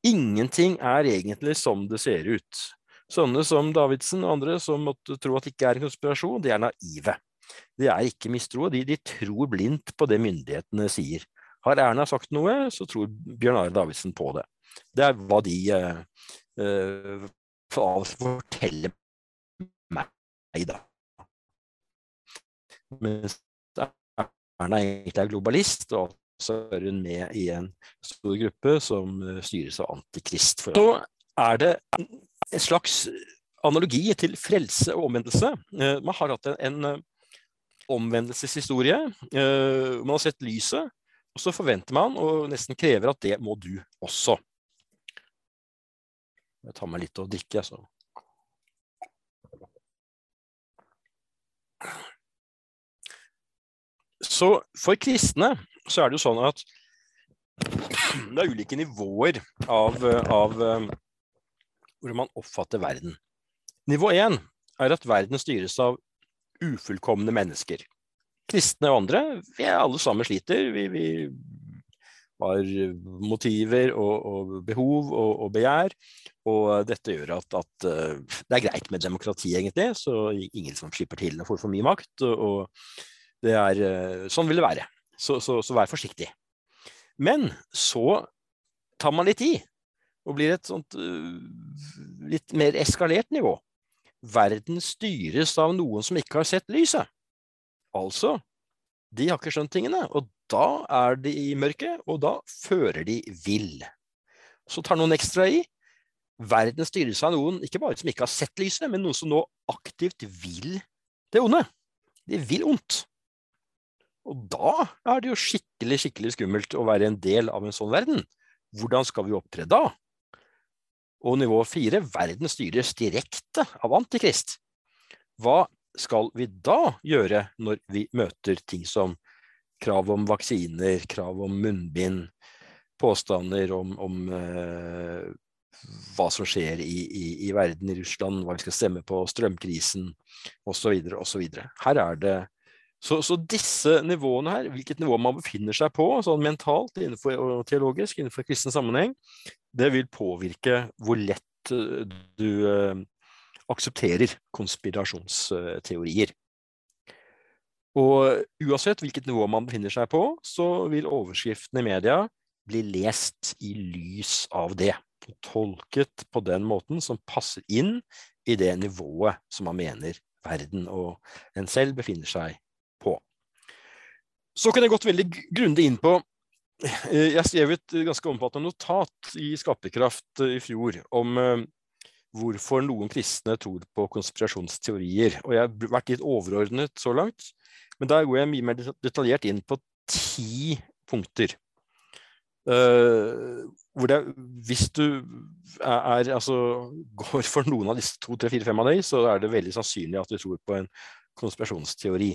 Ingenting er egentlig som det ser ut. Sånne som Davidsen og andre som måtte tro at det ikke er en konspirasjon, de er naive. De er ikke mistro, de, de tror blindt på det myndighetene sier. Har Erna sagt noe, så tror Bjørn Are Davidsen på det. Det er hva de uh, uh, forteller meg, da. Mens Erna egentlig er globalist, og så er hun med i en stor gruppe som eh, styres av Antikrist. Så er det en slags analogi til frelse og omvendelse. Eh, man har hatt en, eh, omvendelseshistorie. Man har sett lyset, og så forventer man og nesten krever at det må du også. Jeg tar meg litt å drikke, altså. Så for kristne så er det jo sånn at det er ulike nivåer av, av hvordan man oppfatter verden. Nivå én er at verden styres av ufullkomne mennesker. Kristne og andre, vi er alle sammen sliter. Vi, vi har motiver og, og behov og, og, begjær. Og dette gjør at, at, det er greit med demokrati, egentlig. Så ingen som slipper til og får for mye makt. Og det er, sånn vil det være. Så, så, så vær forsiktig. Men så tar man litt i, og blir et sånt uh, litt mer eskalert nivå. Verden styres av noen som ikke har sett lyset. Altså, de har ikke skjønt tingene, og da er de i mørket, og da fører de vill. Så tar noen ekstra i. Verden styres av noen ikke bare som ikke har sett lyset, men noen som nå aktivt vil det onde. De vil ondt. Og da er det jo skikkelig, skikkelig skummelt å være en del av en sånn verden. Hvordan skal vi opptre da? Og nivå fire, verden styres direkte av Antikrist. Hva skal vi da gjøre når vi møter ting som krav om vaksiner, krav om munnbind, påstander om, om uh, hva som skjer i, i, i, verden, i Russland, hva vi skal stemme på, strømkrisen osv. osv. Her er det så, så, disse nivåene her, hvilket nivå man befinner seg på, sånn mentalt innenfor, og teologisk innenfor kristen sammenheng, det vil påvirke hvor lett eh, du eh, aksepterer konspirasjonsteorier. Og uansett hvilket nivå man befinner seg på, så vil overskriftene i media bli lest i lys av det. Tolket på den måten som passer inn i det nivået som man mener verden og en selv befinner seg. Så kunne jeg gått veldig grundig inn på eh, Jeg skrev et ganske omfattende notat i Skaperkraft eh, i fjor om eh, hvorfor noen kristne tror på konspirasjonsteorier. Og jeg har vært litt overordnet så langt, men der går jeg mye mer detaljert inn på ti punkter. Uh, hvor det, hvis du er, er, altså, går for noen av disse to, tre, fire, fem av dem, så er det veldig sannsynlig at du tror på en konspirasjonsteori.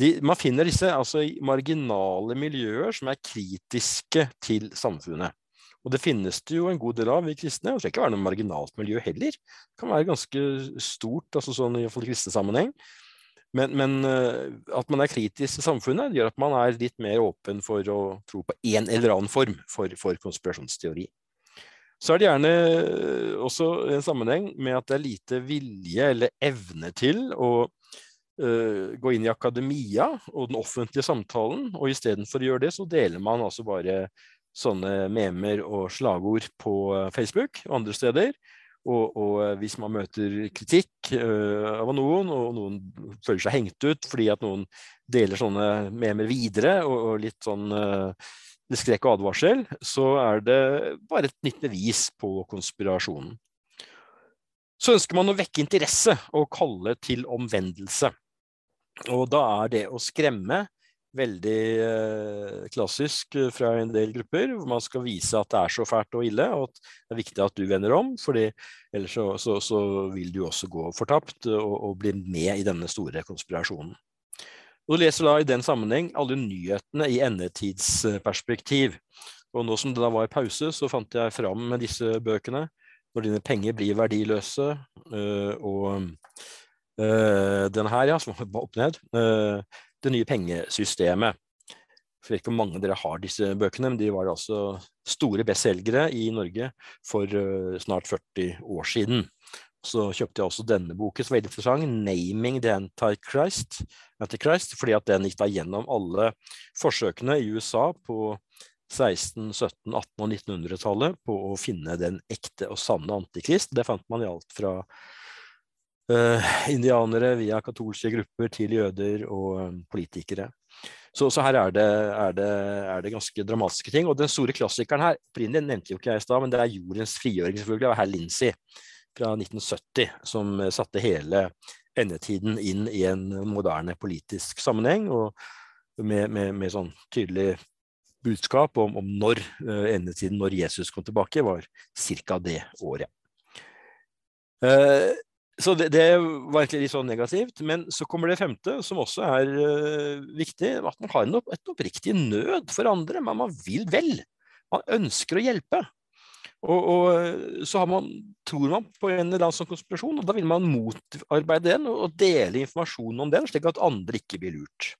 De, man finner disse altså, i marginale miljøer som er kritiske til samfunnet. Og det finnes det jo en god del av i kristne. Det trenger ikke være noe marginalt miljø heller. Det kan være ganske stort, altså sånn i kristne sammenheng. Men, men uh, at man er kritisk til samfunnet, gjør at man er litt mer åpen for å tro på en eller annen form for, for konspirasjonsteori. Så er det gjerne også en sammenheng med at det er lite vilje eller evne til å gå inn i akademia og den offentlige samtalen, og istedenfor å gjøre det, så deler man altså bare sånne memer og slagord på Facebook og andre steder. Og, og, eh, hvis man møter kritikk uh, av noen, og noen føler seg hengt ut fordi at noen deler sånne memer videre, og, og litt sånn uh, og advarsel, så er det bare et nytt bevis på konspirasjonen. Så ønsker man å vekke interesse og kalle til omvendelse. Og da er det å skremme veldig eh, klassisk eh, fra en del grupper, hvor man skal vise at det er så fælt og ille, og at det er viktig at du vender om, for ellers så, så, så, vil du også gå fortapt og, og, bli med i denne store konspirasjonen. Og Du leser da i den sammenheng alle nyhetene i endetidsperspektiv. Og nå som det da var pause, så fant jeg fram med disse bøkene. Når dine penger blir verdiløse, og den her, ja, som var opp ned. Øh, det nye pengesystemet. Jeg vet ikke hvor mange av dere har disse bøkene, men de var altså store bestselgere i Norge for uh, snart 40 år siden. Så kjøpte jeg også denne boken, som var veldig interessant, 'Naming the Antichrist', Antichrist fordi at den gikk da gjennom alle forsøkene i USA på 16-, 17-, 18- og 1900-tallet på å finne den ekte og sanne antikrist. Det fant man i alt fra indianere via katolske grupper til jøder og um, politikere. Så, så, her er det, er, det, er det, ganske dramatiske ting. Og den store klassikeren her, opprinnelig nevnte jo ikke jeg i stad, men det er jordens frigjøring selvfølgelig av herr Lindsay fra 1970, som satte hele endetiden inn i en moderne politisk sammenheng, og med, med, med sånn tydelig budskap om, om når uh, endetiden, når Jesus kom tilbake, var ca. det året. Uh, så det, det, var egentlig litt sånn negativt. Men så kommer det femte, som også er uh, viktig. At man har en, et oppriktig nød for andre. Men man vil vel. Man ønsker å hjelpe. Og, og så man, tror man på en eller annen sånn konspirasjon, og da vil man motarbeide den og, og dele informasjon om den, slik at andre ikke blir lurt.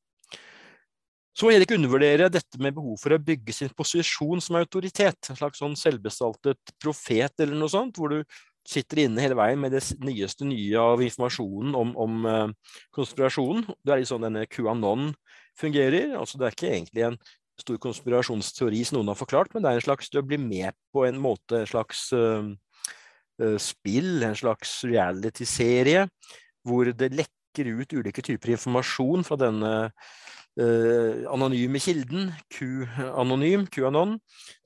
Så må heller undervurdere dette med behov for å bygge sin posisjon som autoritet. En slags sånn selvbestaltet profet eller noe sånt, hvor du sitter inne hele veien med det nyeste nye av informasjonen om, om uh, konspirasjonen. Det er litt sånn denne QAnon fungerer. altså Det er ikke egentlig en stor konspirasjonsteori som noen har forklart, men det er en slags, å bli med på en måte en slags uh, spill, en slags reality-serie, hvor det lekker ut ulike typer informasjon fra denne anonyme kilden, Q-anonym, QAnon,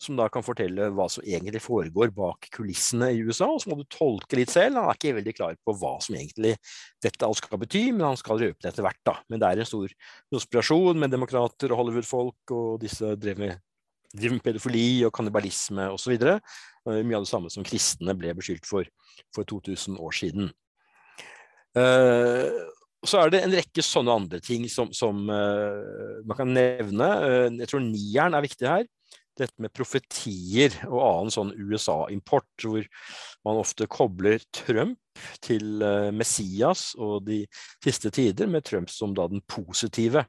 som da kan fortelle hva som egentlig foregår bak kulissene i USA. Og så må du tolke litt selv. Han er ikke veldig klar på hva som egentlig dette alt skal bety, men han skal røpe det etter hvert. da. Men det er en stor konspirasjon med demokrater og Hollywood-folk, og disse drev med, driver med pedofili og kannibalisme osv. Mye av det samme som kristne ble beskyldt for for 2000 år siden. Uh, så er det en rekke sånne andre ting som, som uh, man kan nevne. Uh, jeg tror nieren er viktig her. Dette med profetier og annen sånn USA-import, hvor man ofte kobler Trump til uh, Messias og de siste tider, med Trump som da den positive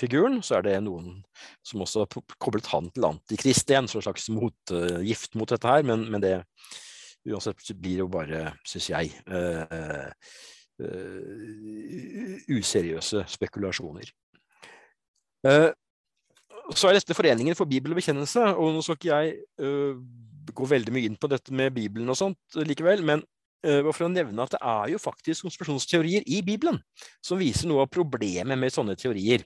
figuren. Så er det noen som også har koblet han til antikrist igjen, som en slags motgift mot dette her. Men, men det uansett blir jo bare, syns jeg, useriøse spekulasjoner. Uh, så er dette Foreningen for bibel og bekjennelse, og nå skal ikke jeg uh, gå veldig mye inn på dette med Bibelen og sånt likevel, men for å nevne at det er jo faktisk konspirasjonsteorier i Bibelen som viser noe av problemet med sånne teorier.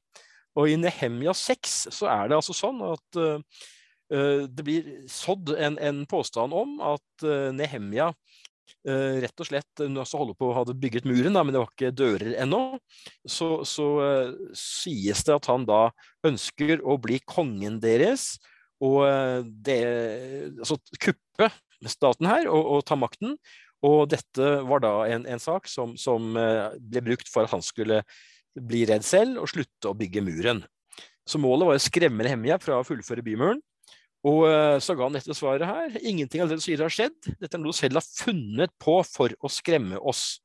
Og i Nehemja 6 så er det altså sånn at det blir sådd en, en påstand om at Nehemja rett og slett altså holder på å hadde bygget muren, da, men det var ikke dører ennå, så, så uh, sies det at han da ønsker å bli kongen deres og det, altså, kuppe staten her og, og, ta makten. Og dette var da en, en sak som, som ble brukt for at han skulle bli redd selv og slutte å bygge muren. Så målet var å skremme Nehemia fra å fullføre bymuren. Og eh, så ga han dette svaret her. Ingenting av det du sier har skjedd. Dette er noe du selv har funnet på for å skremme oss.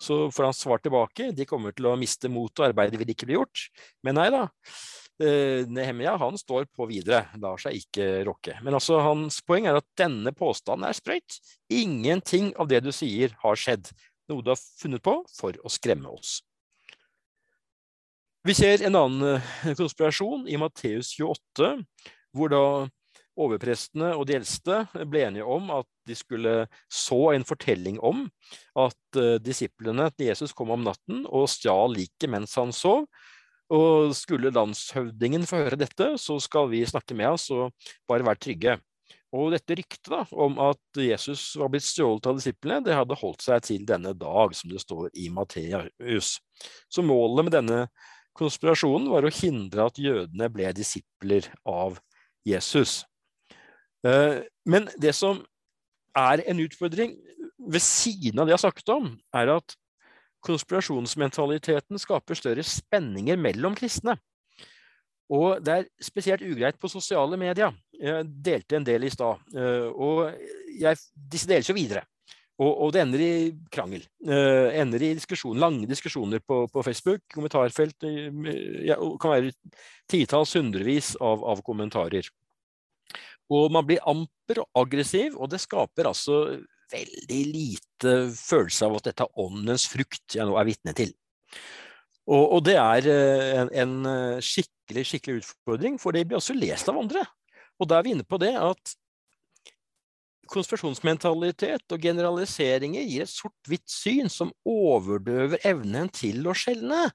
Så får han svar tilbake. De kommer til å miste motet, og arbeidet vil ikke bli gjort. Men nei da. eh, Nehemia han står på videre, lar seg ikke rokke. Men altså, hans poeng er at denne påstanden er sprøyt. Ingenting av det du sier, har skjedd. Noe du har funnet på for å skremme oss. Vi ser en annen eh, konspirasjon i Matteus 28, hvor da overprestene og de eldste ble enige om at de skulle så en fortelling om at uh, disiplene til Jesus kom om natten og stjal liket mens han sov. Og skulle landshøvdingen få høre dette, så skal vi snakke med oss og bare være trygge. Og dette ryktet da, om at Jesus var blitt stjålet av disiplene, det hadde holdt seg til denne dag, som det står i Matteus. Så målet med denne konspirasjonen var å hindre at jødene ble disipler av Jesus. Eh, men det som er en utfordring ved siden av det jeg har snakket om, er at konspirasjonsmentaliteten skaper større spenninger mellom kristne. Og det er spesielt ugreit på sosiale medier. Jeg delte en del i stad. Eh, og jeg, disse deles jo videre. Og, og, det ender i krangel. Uh, ender i diskusjon, lange diskusjoner på, på Facebook. Kommentarfelt ja, kan være titalls, hundrevis av, av kommentarer. Og man blir amper og aggressiv, og det skaper altså veldig lite følelse av at dette er åndens frukt jeg nå er vitne til. Og, og, det er eh, en, en, eh, skikkelig, skikkelig utfordring, for det blir også lest av andre. Og da er vi inne på det at konspirasjonsmentalitet og generaliseringer gir et sort-hvitt syn som overdøver evnen til å skjelne.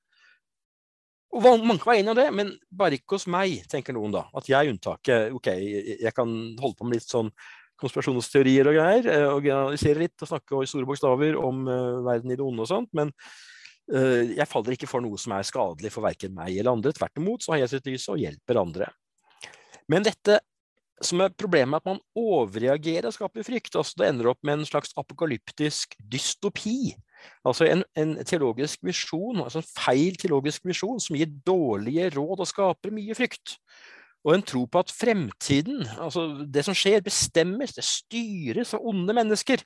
Og Mange kan være enig i det, men bare ikke hos meg, tenker noen da. At jeg er unntaket. Ok, jeg kan holde på med litt sånn konspirasjonsteorier og greier, eh, og generalisere litt og snakke i store bokstaver om uh, verden i det onde og sånt, men uh, jeg faller ikke for noe som er skadelig for verken meg eller andre. Tvert imot så har jeg sitt lys og hjelper andre. Men dette som er problemet, er at man overreagerer og skaper frykt. altså Det ender opp med en slags apokalyptisk dystopi. Altså en, en teologisk visjon, altså en feil teologisk visjon som gir dårlige råd og skaper mye frykt. Og en tro på at fremtiden, altså det som skjer, bestemmes, det styres av onde mennesker.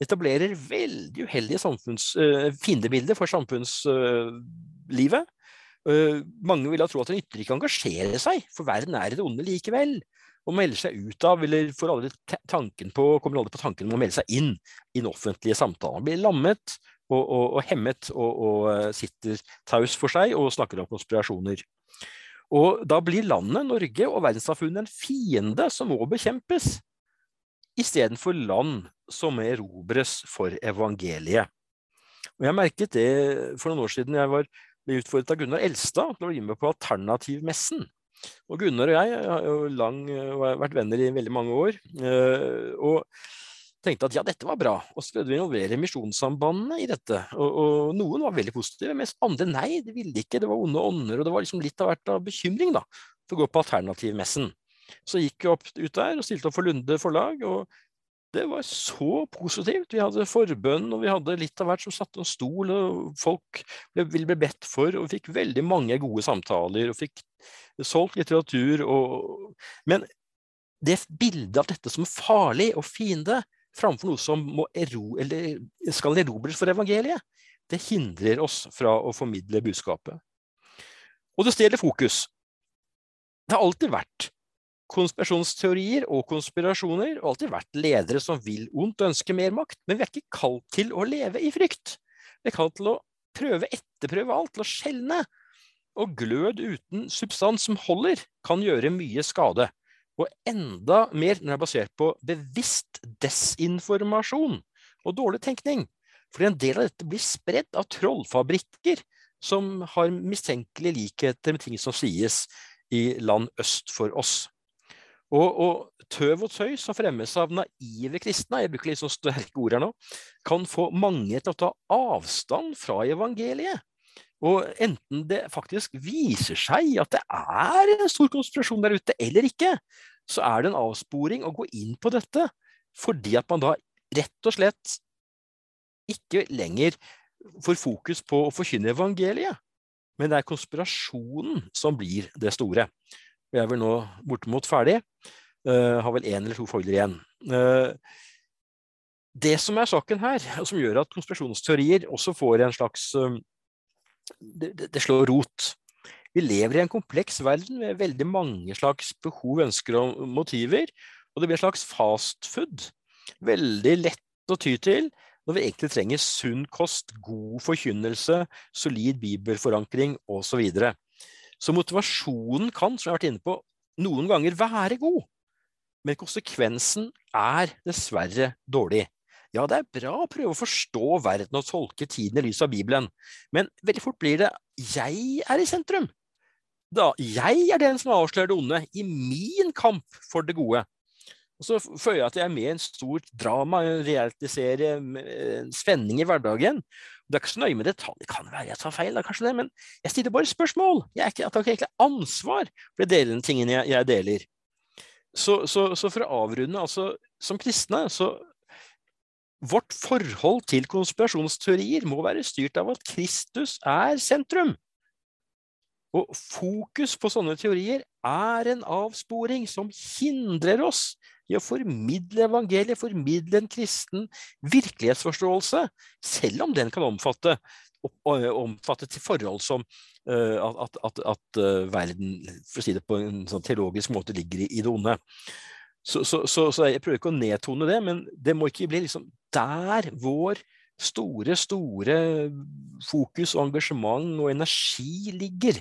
Etablerer veldig uheldige samfunns, uh, fiendebilder for samfunnslivet. Uh, mange vil ha tro at en ytterligere ikke engasjerer seg, for verden er i det onde likevel og melder seg ut av, eller får aldri tanken på, kommer aldri på tanken om å melde seg inn i den offentlige samtalen. Blir lammet og, og, og hemmet og, og, eh, sitter taus for seg og snakker om konspirasjoner. Og da blir landet Norge og verdenssamfunnet en fiende som må bekjempes, istedenfor land som erobres for evangeliet. Og Jeg merket det for noen år siden jeg var utfordret av Gunnar Elstad til å bli med på Alternativmessen. Og Gunnar og jeg har jo lang, vært venner i veldig mange år. Eh, og tenkte at ja, dette var bra. Og så prøvde vi å involvere Misjonssambandene i dette. Og, og, noen var veldig positive, mens andre nei, de ville ikke. Det var onde ånder. Og det var liksom litt av hvert av bekymring da, for å gå på alternativmessen. Så gikk vi opp ut der og stilte opp for Lunde forlag. og det var så positivt. Vi hadde forbønn, og vi hadde litt av hvert som satte en stol, og folk ble, ville bli bedt for, og vi fikk veldig mange gode samtaler, og fikk solgt litteratur. Og, men det bildet av dette som farlig og fiende, framfor noe som ero, skal erobres for evangeliet, det hindrer oss fra å formidle budskapet. Og det stjeler fokus. Det har alltid vært konspirasjonsteorier og konspirasjoner, og alltid vært ledere som vil ondt og ønsker mer makt, men vi er ikke kalt til å leve i frykt. Vi er kalt til å prøve, etterprøve alt, til å skjelne. Og glød uten substans som holder, kan gjøre mye skade. Og enda mer når det er basert på bevisst desinformasjon og dårlig tenkning. Fordi en del av dette blir spredd av trollfabrikker som har mistenkelige likheter med ting som sies i land øst for oss. Og, og, tøv og tøy som fremmes av naive kristne, jeg bruker litt så sterke ord her nå, kan få mange til å ta avstand fra evangeliet. Og enten det faktisk viser seg at det er en stor konspirasjon der ute, eller ikke, så er det en avsporing å gå inn på dette, fordi at man da rett og slett ikke lenger får fokus på å forkynne evangeliet. Men det er konspirasjonen som blir det store. Vi er vel nå bortimot ferdig. Uh, har vel én eller to foiler igjen. Uh, det som er saken her, og som gjør at konspirasjonsteorier også får en slags uh, det, det, slår rot, Vi lever i en kompleks verden med veldig mange slags behov, ønsker og motiver. Og det blir en slags fastfood. Veldig lett å ty til når vi egentlig trenger sunn kost, god forkynnelse, solid bibelforankring osv. Så, videre. Så motivasjonen kan, som jeg har vært inne på, noen ganger være god, men konsekvensen er dessverre dårlig. Ja, det er bra å prøve å forstå verden og tolke tiden i lys av Bibelen, men veldig fort blir det 'jeg er i sentrum'. Da, jeg er den som avslører det onde i min kamp for det gode. Og så føler jeg at jeg er med i en stort drama, en realityserie, spenning i hverdagen. Det er ikke så nøye med detaljer. Det kan være jeg tar feil, da, kanskje det, men jeg stiller bare spørsmål. Jeg, ikke, jeg tar ikke egentlig ansvar for de delene tingene jeg, jeg deler. Så, så, så, for å avrunde, altså som kristne, så Vårt forhold til konspirasjonsteorier må være styrt av at Kristus er sentrum. Og fokus på sånne teorier er en avsporing som hindrer oss i å formidle evangeliet, formidle en kristen virkelighetsforståelse, selv om den kan omfatte, omfatte til forhold som at, at, at verden, for å si det på en sånn teologisk måte, ligger i, det onde. Så, så, så, så, jeg prøver ikke å nedtone det, men det må ikke bli liksom der vår store, store fokus og engasjement og energi ligger.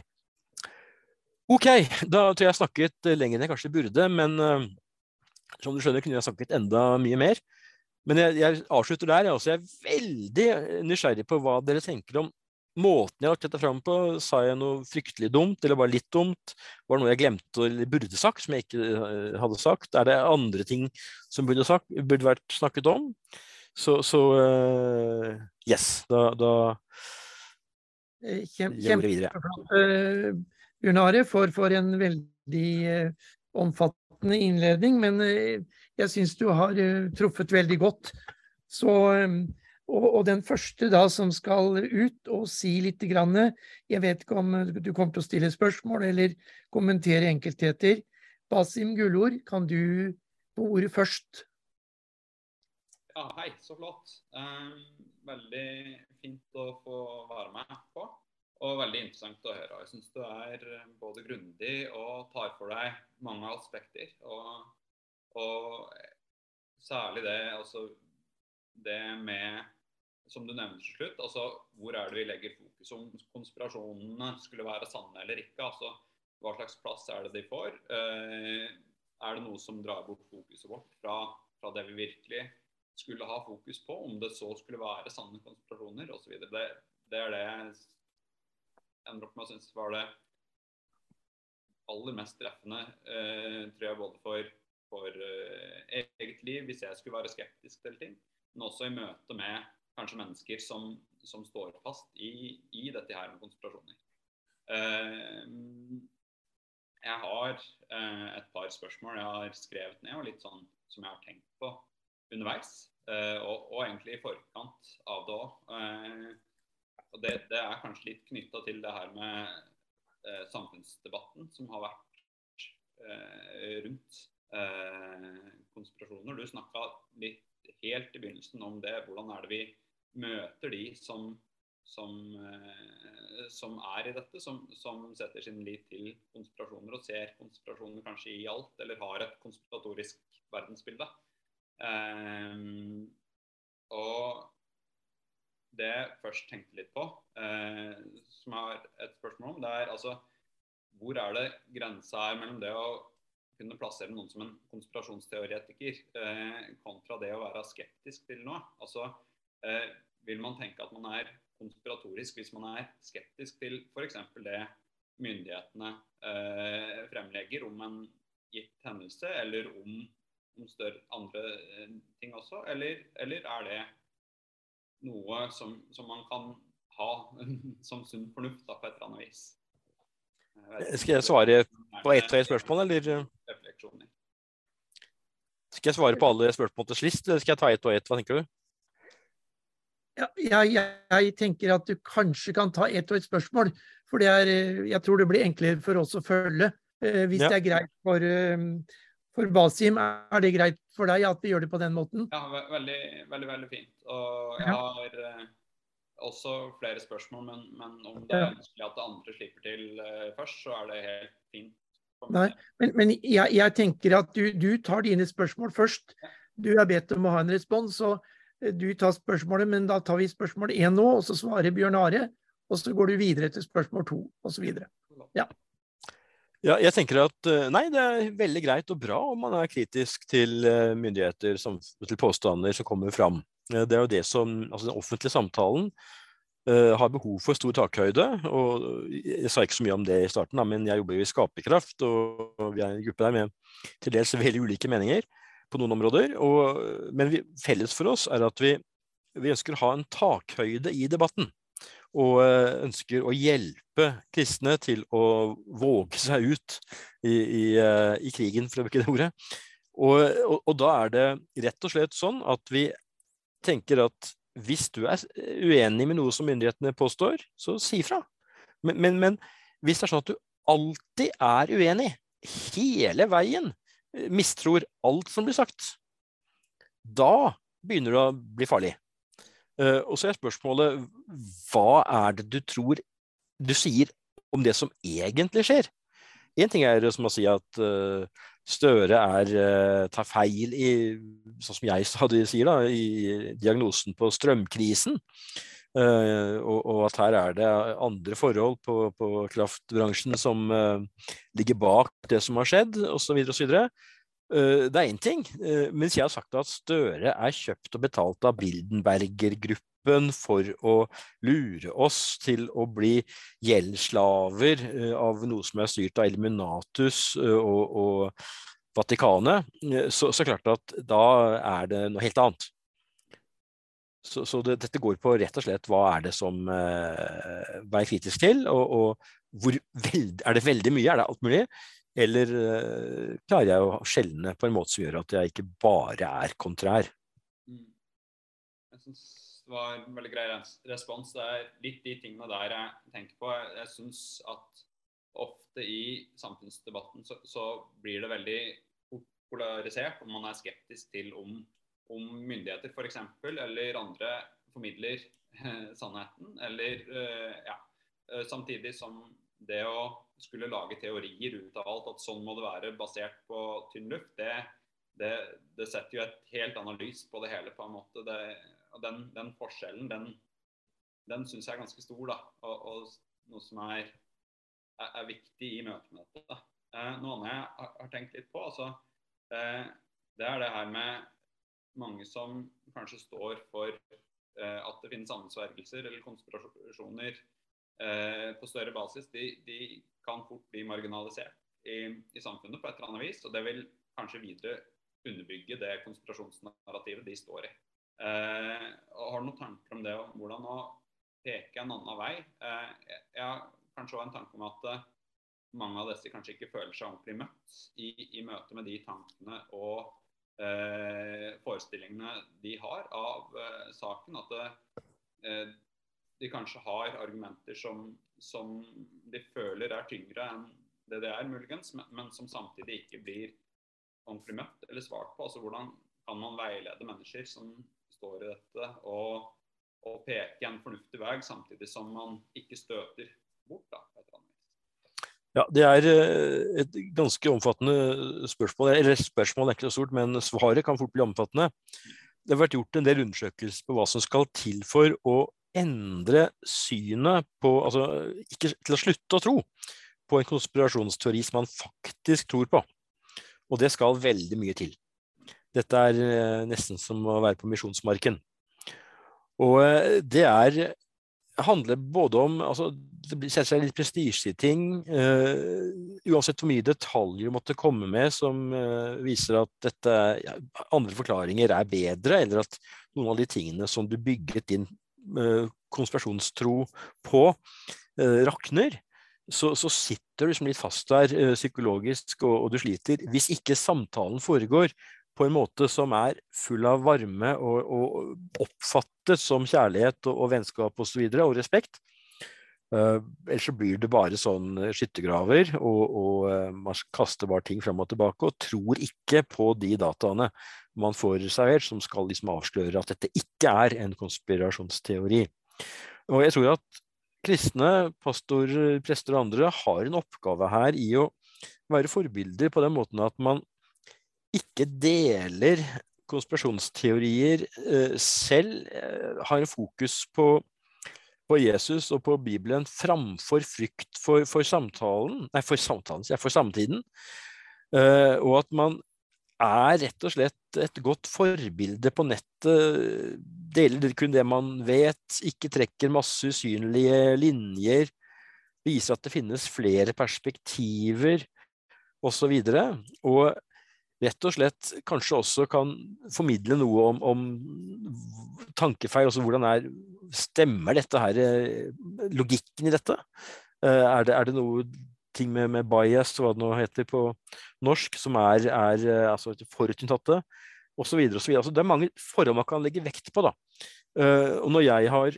Ok, da tror jeg jeg har snakket lenger enn jeg kanskje burde, men som du skjønner, kunne jeg snakket enda mye mer. Men jeg, jeg avslutter der. Jeg, også. jeg er veldig nysgjerrig på hva dere tenker om måten jeg har lagt dette fram på. Sa jeg noe fryktelig dumt, eller bare litt dumt? Var det noe jeg glemte eller burde sagt, som jeg ikke eh, hadde sagt? Er det andre ting som burde, sagt, burde vært snakket om? Så, så uh, yes, da, da eh, Kjempeflott, uh, Bjørn Are, for, for, en veldig uh, omfattende innledning. Men uh, jeg syns du har truffet veldig godt. Så um, og, og, den første da som skal ut og si litt grann, Jeg vet ikke om du kommer til å stille spørsmål eller kommentere enkeltheter. Basim Gullord, kan du få ordet først? Ja, hei. Så flott. Um, veldig fint å få være med på. Og veldig interessant å høre. Jeg syns du er både grundig og tar for deg mange aspekter. Og, og særlig det, altså, det med som du nevnte til slutt, altså hvor er det vi legger fokus? Om konspirasjonene skulle være sanne eller ikke. altså Hva slags plass er det de får? Eh, er det noe som drar bort fokuset vårt fra, fra, det vi virkelig skulle ha fokus på? Om det så skulle være sanne konspirasjoner osv. Det, det er det jeg ender opp med å synes var det aller mest treffende, eh, tror jeg, både for, for eh, eget liv, hvis jeg skulle være skeptisk til ting, men også i møte med kanskje mennesker som, som står fast i, i, dette her med konspirasjoner. Eh, jeg har uh, et par spørsmål jeg har skrevet ned, og litt sånn som jeg har tenkt på underveis. Uh, og, og, egentlig i forkant av det òg. Og det, det, er kanskje litt knytta til det her med samfunnsdebatten som har vært rundt konspirasjoner. Du snakka litt helt i begynnelsen om det. Hvordan er det vi møter de som, som, eh, som er i dette, som, som, setter sin lit til konspirasjoner og ser konspirasjoner kanskje i alt, eller har et konspiratorisk verdensbilde. Um, og det jeg først tenkte litt på, eh, som er et spørsmål om, det er altså Hvor er det grensa er mellom det å kunne plassere noen som en konspirasjonsteoretiker, eh, kontra det å være skeptisk til noe? Altså, eh, vil man tenke at man er konspiratorisk hvis man er skeptisk til f.eks. det myndighetene eh, fremlegger om en gitt hendelse, eller om, om større andre eh, ting også? Eller, eller, er det noe som, som man kan ha som sunn fornuft da, på et eller annet vis? Jeg Skal jeg svare på ett og ett spørsmål, eller? Skal jeg svare på alle spørsmål til sist, eller skal jeg ta ett og ett? Hva tenker du? Ja, jeg, jeg, tenker at du kanskje kan ta ett og ett spørsmål. For er, eh, jeg tror det blir enklere for oss å følge. Eh, hvis ja. det er greit for, eh, for Basim, er det greit for deg at vi gjør det på den måten? Ja, veldig, veldig, veldig fint. Og jeg har også flere spørsmål, men, men om det er ønskelig at andre slipper til eh, først, så er det helt fint. Nei, men, men jeg, jeg, tenker at du, du, tar dine spørsmål først. Du er bedt om å ha en respons, og eh, du tar spørsmålet, men da tar vi spørsmål én nå, og så svarer Bjørn Are. Og så går du videre til spørsmål to, osv. Ja. Ja, jeg tenker at eh, nei, det er veldig greit og bra om man er kritisk til myndigheter, som, til påstander som kommer fram. Det er jo det som altså Den offentlige samtalen uh, har behov for stor takhøyde. og Jeg sa ikke så mye om det i starten, da, men jeg jobber jo i Skaperkraft, og vi er en gruppe der med til dels veldig ulike meninger på noen områder. Og, men vi, felles for oss er at vi, vi ønsker å ha en takhøyde i debatten og uh, ønsker å hjelpe kristne til å våge seg ut i, i, uh, i krigen, for å bruke det ordet. Og, og, og, da er det rett og slett sånn at vi tenker at hvis du er uenig med noe som myndighetene påstår, så si fra. Men, men, men hvis det er sånn at du alltid er uenig, hele veien, mistror alt som blir sagt, da begynner det å bli farlig. Uh, og så er spørsmålet hva er det du tror du sier om det som egentlig skjer? Én ting er som å si at uh, Støre er, uh, tar feil i, sånn som jeg stadig sier, da, i diagnosen på strømkrisen. Uh, og, og, at her er det andre forhold på, på kraftbransjen som uh, ligger bak det som har skjedd, osv. osv. Uh, det er én ting, uh, mens jeg har sagt at Støre er kjøpt og betalt av Bildenberger-gruppen for å lure oss til å bli gjeldsslaver eh, av noe som er styrt av Illuminatus eh, og, og Vatikanet, eh, så, så klart at da er det noe helt annet. Så, så det, dette går på rett og slett hva er det som uh, vær kritisk til, og, og hvor veld, er det veldig mye, er det alt mulig? Eller uh, klarer jeg å skjelne på en måte som gjør at jeg ikke bare er kontrær? Mm. Jeg synes var en veldig grei respons. Det er litt de tingene der jeg tenker på. Jeg syns at ofte i samfunnsdebatten så, så, blir det veldig polarisert om man er skeptisk til om, om myndigheter f.eks. eller andre formidler eh, sannheten. Eller eh, ja. Eh, samtidig som det å skulle lage teorier ut av alt, at sånn må det være basert på tynn luft, det, det, det setter jo et helt annet lys på det hele. på en måte. Det, den, den forskjellen, den, den syns jeg er ganske stor. da, og, og noe som er, er, er, viktig i møte med dette. Eh, noe annet jeg har, har, tenkt litt på, altså, eh, det er det her med mange som kanskje står for eh, at det finnes sammensvergelser eller konspirasjoner på større basis. De, de, kan fort bli marginalisert i, i, samfunnet på et eller annet vis. Og det vil kanskje videre underbygge det konspirasjonsnarrativet de står i. Eh, og har du noen tanker om det, om hvordan å peke en annen vei? Eh, jeg har kanskje også en tanke om at eh, mange av disse kanskje ikke føler seg ordentlig møtt i, i møte med de tankene og eh, forestillingene de har av eh, saken. At det, eh, de kanskje har argumenter som, som, de føler er tyngre enn det det er, muligens, men, men som samtidig ikke blir ordentlig møtt eller svart på. Altså Hvordan kan man veilede mennesker som står i dette, og, og peke en fornuftig vei, samtidig som man ikke støter bort. da, ja, Det er eh, et ganske omfattende spørsmål. Eller spørsmålet er ikke så stort, men svaret kan fort bli omfattende. Det har vært gjort en del undersøkelser på hva som skal til for å endre synet på Altså ikke til å slutte å tro på en konspirasjonsteori som man faktisk tror på. Og det skal veldig mye til. Dette er eh, nesten som å være på misjonsmarken. Og eh, det er handler både om altså, Det ser seg litt prestisje i ting. Uh, uansett hvor mye detaljer du måtte komme med som uh, viser at dette, andre forklaringer er bedre, eller at noen av de tingene som du bygget din konspirasjonstro på, rakner, så, så, sitter du liksom litt fast der psykologisk, og, og, du sliter. Hvis ikke samtalen foregår på en måte som er full av varme og, og oppfattet som kjærlighet og, og vennskap osv. Og, så og respekt. Uh, ellers så blir det bare sånn skyttergraver, og, og uh, man kaster bare ting frem og tilbake og tror ikke på de dataene man får servert som skal liksom avsløre at dette ikke er en konspirasjonsteori. Og jeg tror at kristne, pastorer, prester og andre har en oppgave her i å være forbilder på den måten at man ikke deler konspirasjonsteorier eh, selv, eh, har en fokus på, på, Jesus og på Bibelen framfor frykt for, for samtalen, nei, for samtalen, for samtiden. Eh, og at man er rett og slett et godt forbilde på nettet. Deler kun det man vet, ikke trekker masse usynlige linjer. Viser at det finnes flere perspektiver, osv. Og, og rett og slett kanskje også kan formidle noe om, om tankefeil. Altså hvordan er Stemmer dette her eh, Logikken i dette? Eh, er det, er det noe ting med, med, bias, hva det nå heter på norsk, som er, er eh, altså forutinntatte, osv. Altså, det er mange forhold man kan legge vekt på. da. Uh, og når jeg har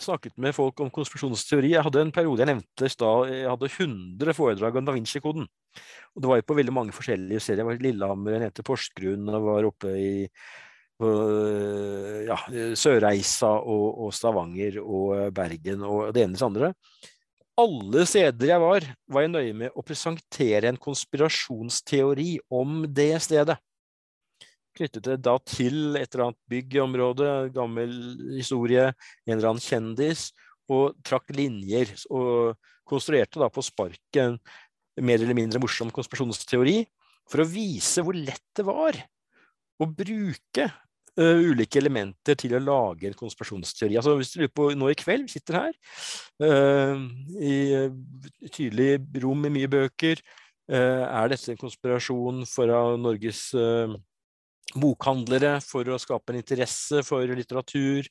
snakket med folk om konspirasjonsteori Jeg hadde en periode jeg nevnte i stad, jeg hadde 100 foredrag om Da Vinci-koden. Og det var jo på veldig mange forskjellige serier. Jeg var i Lillehammer, jeg het Porsgrunn, og var oppe i på, ja, Sørreisa og, og, Stavanger og Bergen og det ene til det andre alle steder jeg var, var jeg nøye med å presentere en konspirasjonsteori om det stedet. Knyttet det da til et eller annet bygg i området, gammel historie, en eller annen kjendis, og trakk linjer. Og konstruerte da på sparket en mer eller mindre morsom konspirasjonsteori for å vise hvor lett det var å bruke uh, ulike elementer til å lage en konspirasjonsteori. Altså, hvis du lurer på nå i kveld, vi sitter her uh, i uh, tydelig rom med mye bøker. er dette en konspirasjon fra Norges bokhandlere for å skape en interesse for litteratur?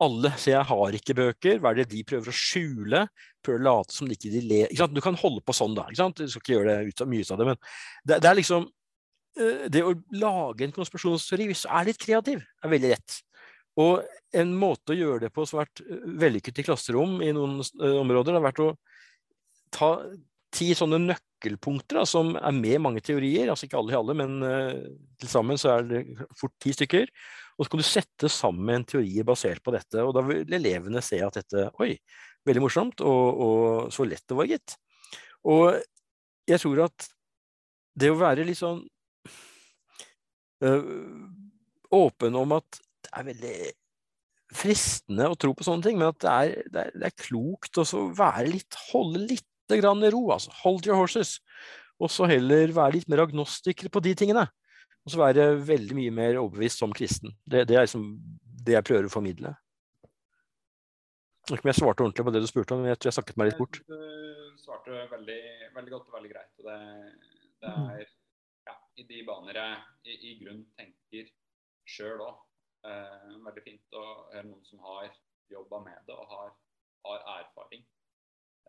alle sier jeg har ikke bøker. Hva er det de prøver å skjule? Prøver å late som de ikke de ler. Du kan holde på sånn, da. Du skal ikke gjøre det ut av, mye ut av det, men det, det, er liksom det å lage en konspirasjonsteori, hvis du er litt kreativ, er veldig lett. Og en måte å gjøre det på som har vært eh, vellykket i klasserom i noen eh, områder, har vært å ta ti sånne nøkkelpunkter da, som er med i mange teorier, altså ikke alle i alle, men uh, til sammen så er det fort ti stykker. Og så kan du sette sammen en teori basert på dette, og da vil elevene se at dette Oi, veldig morsomt, og, og så lett det var, gitt. Og jeg tror at det å være litt sånn åpen om at det er veldig fristende å tro på sånne ting, men at det er, det er, det er klokt å være litt, holde litt grann i ro. altså Hold your horses. Og så heller være litt mer agnostikere på de tingene. Og så være veldig mye mer overbevist som kristen. Det, det er liksom det jeg prøver å formidle. Jeg svarte ordentlig på det du spurte om, men jeg tror jeg snakket meg litt bort. Du svarte veldig, veldig godt og veldig greit. og det, det er i de baner jeg i, i grunn tenker sjøl òg. Eh, veldig fint å høre noen som har jobba med det og har, har erfaring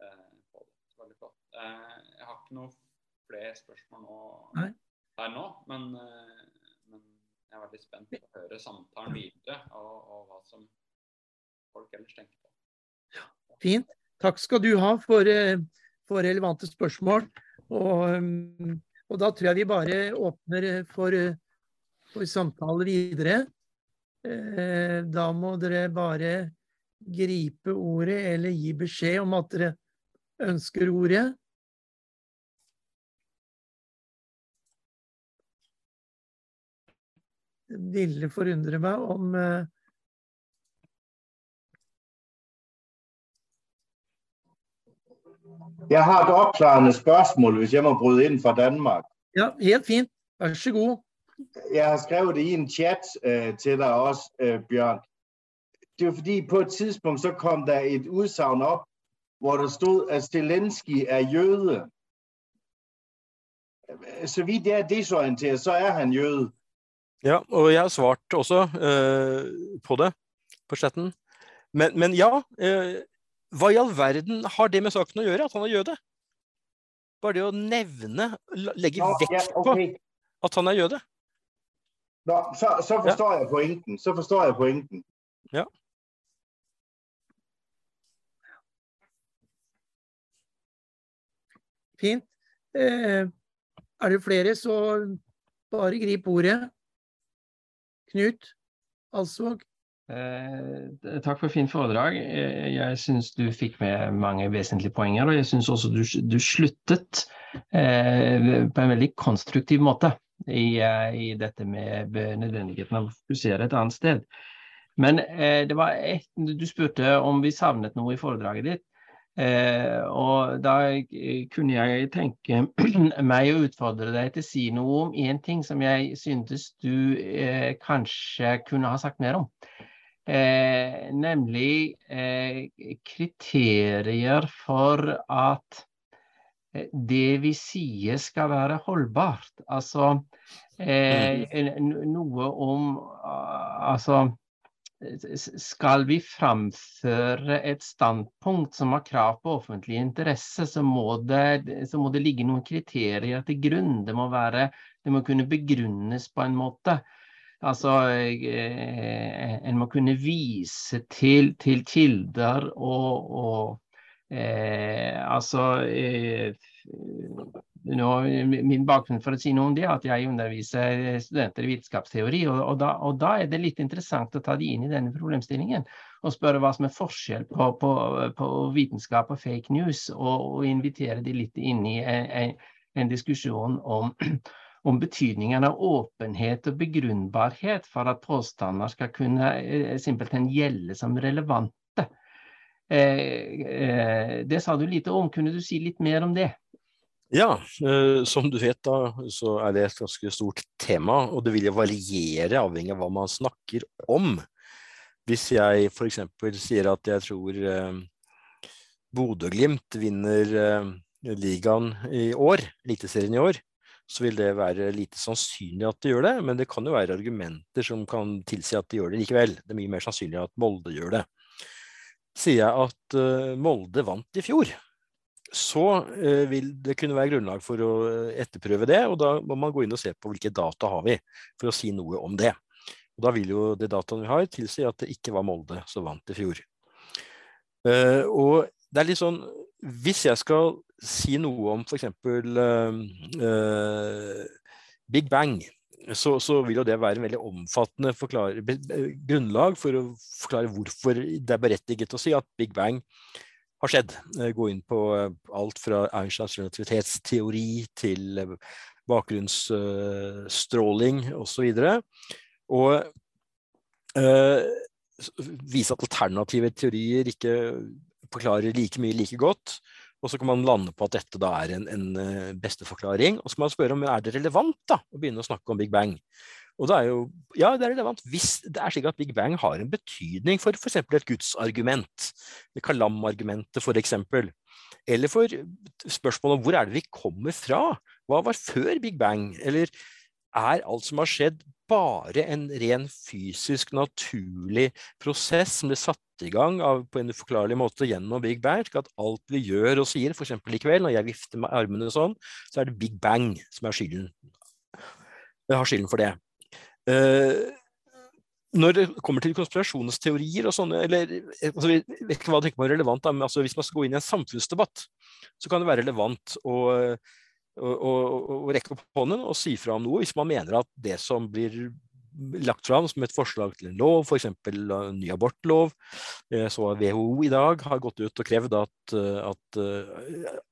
eh, på det. Veldig flott. Eh, jeg har ikke noe flere spørsmål nå, her nå, men, eh, men, jeg er veldig spent på å høre samtalen videre og, og hva som folk ellers tenker på. Ja, fint. Takk skal du ha for, eh, for relevante spørsmål. Og um, og da tror jeg vi bare åpner for, for samtale videre. Eh, da må dere bare gripe ordet eller gi beskjed om at dere ønsker ordet. Det ville forundre meg om eh, Jeg har et oppklarende spørsmål, hvis jeg må bryte inn fra Danmark. Ja, helt fint. Vær så god. Jeg har skrevet det i en chat uh, til deg også, uh, Bjørn. Det er fordi på et tidspunkt så kom der et utsagn opp hvor det stod at Zelenskyj er jøde. Så vidt jeg er desorientert, så er han jøde. Ja, og jeg har svart også uh, på det på chatten. Men, men ja, hva i all verden har det med saken å gjøre, at han er jøde? Bare det å nevne, legge vekt på at han er jøde. Da, så, så, forstår ja. jeg pointen. Så forstår jeg pointen. Ja. Fint. Eh, er det flere, så bare grip ordet. Knut Alsvåg. Eh, takk for fint foredrag. Eh, jeg syns du fikk med mange vesentlige poenger. Og jeg syns også du, du sluttet eh, på en veldig konstruktiv måte i, eh, i dette med nødvendigheten av å fokusere et annet sted. Men eh, det var et, du spurte om vi savnet noe i foredraget ditt. Eh, og da kunne jeg tenke meg å utfordre deg til å si noe om én ting som jeg syntes du kanskje kunne ha sagt mer om. Eh, nemlig eh, kriterier for at eh, det vi sier skal være holdbart. Altså eh, mm. noe om Altså skal vi framføre et standpunkt som har krav på offentlig interesse, så må, det, så må det ligge noen kriterier til grunn. Det må, være, det må kunne begrunnes på en måte. Altså, eh, en må kunne vise til, til kilder og, og eh, altså eh, nå, Min bakgrunn for å si noe om det er at jeg underviser studenter i vitenskapsteori. Og, og, da, og, da, er det litt interessant å ta de inn i denne problemstillingen og spørre hva som er forskjell på, på, på vitenskap og fake news, og, og, invitere de litt inn i en, en, diskusjon om, om betydningen av åpenhet og begrunnbarhet for at påstander skal kunne eh, simpelthen gjelde som relevante. Eh, eh, det sa du lite om, kunne du si litt mer om det? Ja, som du vet da, så er det et ganske stort tema, og det vil jo variere avhengig av hva man snakker om. Hvis jeg f.eks. sier at jeg tror Bodø-Glimt vinner ligaen i år, Eliteserien i år, så vil det være lite sannsynlig at de gjør det, men det kan jo være argumenter som kan tilsi at de gjør det likevel. Det er mye mer sannsynlig at Molde gjør det. Sier jeg at uh, Molde vant i fjor, så eh, vil det kunne være grunnlag for å eh, etterprøve det, og da må man gå inn og se på hvilke data har vi for å si noe om det. Og Da vil jo det dataen vi har tilsi at det ikke var Molde som vant i fjor. Og det er litt sånn Hvis jeg skal si noe om f.eks. Uh, uh, Big Bang, så, så, vil jo det være en veldig omfattende grunnlag for å forklare hvorfor det er berettiget å si at Big Bang har skjedd. Eh, gå inn på eh, alt fra Einsteins relativitetsteori til bakgrunnsstråling bakgrunnsstråling osv. Og uh, vise at alternative teorier ikke forklarer like mye like godt. Og så kan man lande på at dette da er en, en beste forklaring. Og så kan man spørre om er det relevant da, å begynne å snakke om Big Bang. Og det er jo, ja, det er relevant hvis det er slik at Big Bang har en betydning for f.eks. et gudsargument, kalam-argumentet f.eks., eller for spørsmålet om hvor er det vi kommer fra? Hva var før Big Bang? Eller er alt som har skjedd, bare en ren fysisk, naturlig prosess som ble satt i gang av, på en uforklarlig måte gjennom Big Bang, slik at alt vi gjør og sier, f.eks. i kveld, når jeg vifter med armene sånn, så er det Big Bang som er skylden. Jeg har skylden for det. Uh, når det kommer til konspirasjonsteorier og sånne, eller altså, jeg vet ikke hva på er relevant, men altså, hvis man skal gå inn i en samfunnsdebatt, så kan det være relevant å, å, å, å rekke opp hånden og si fra om noe hvis man mener at det som blir lagt fram som et forslag til en lov, f.eks. en ny abortlov. Så WHO i dag har gått ut og krevd at, at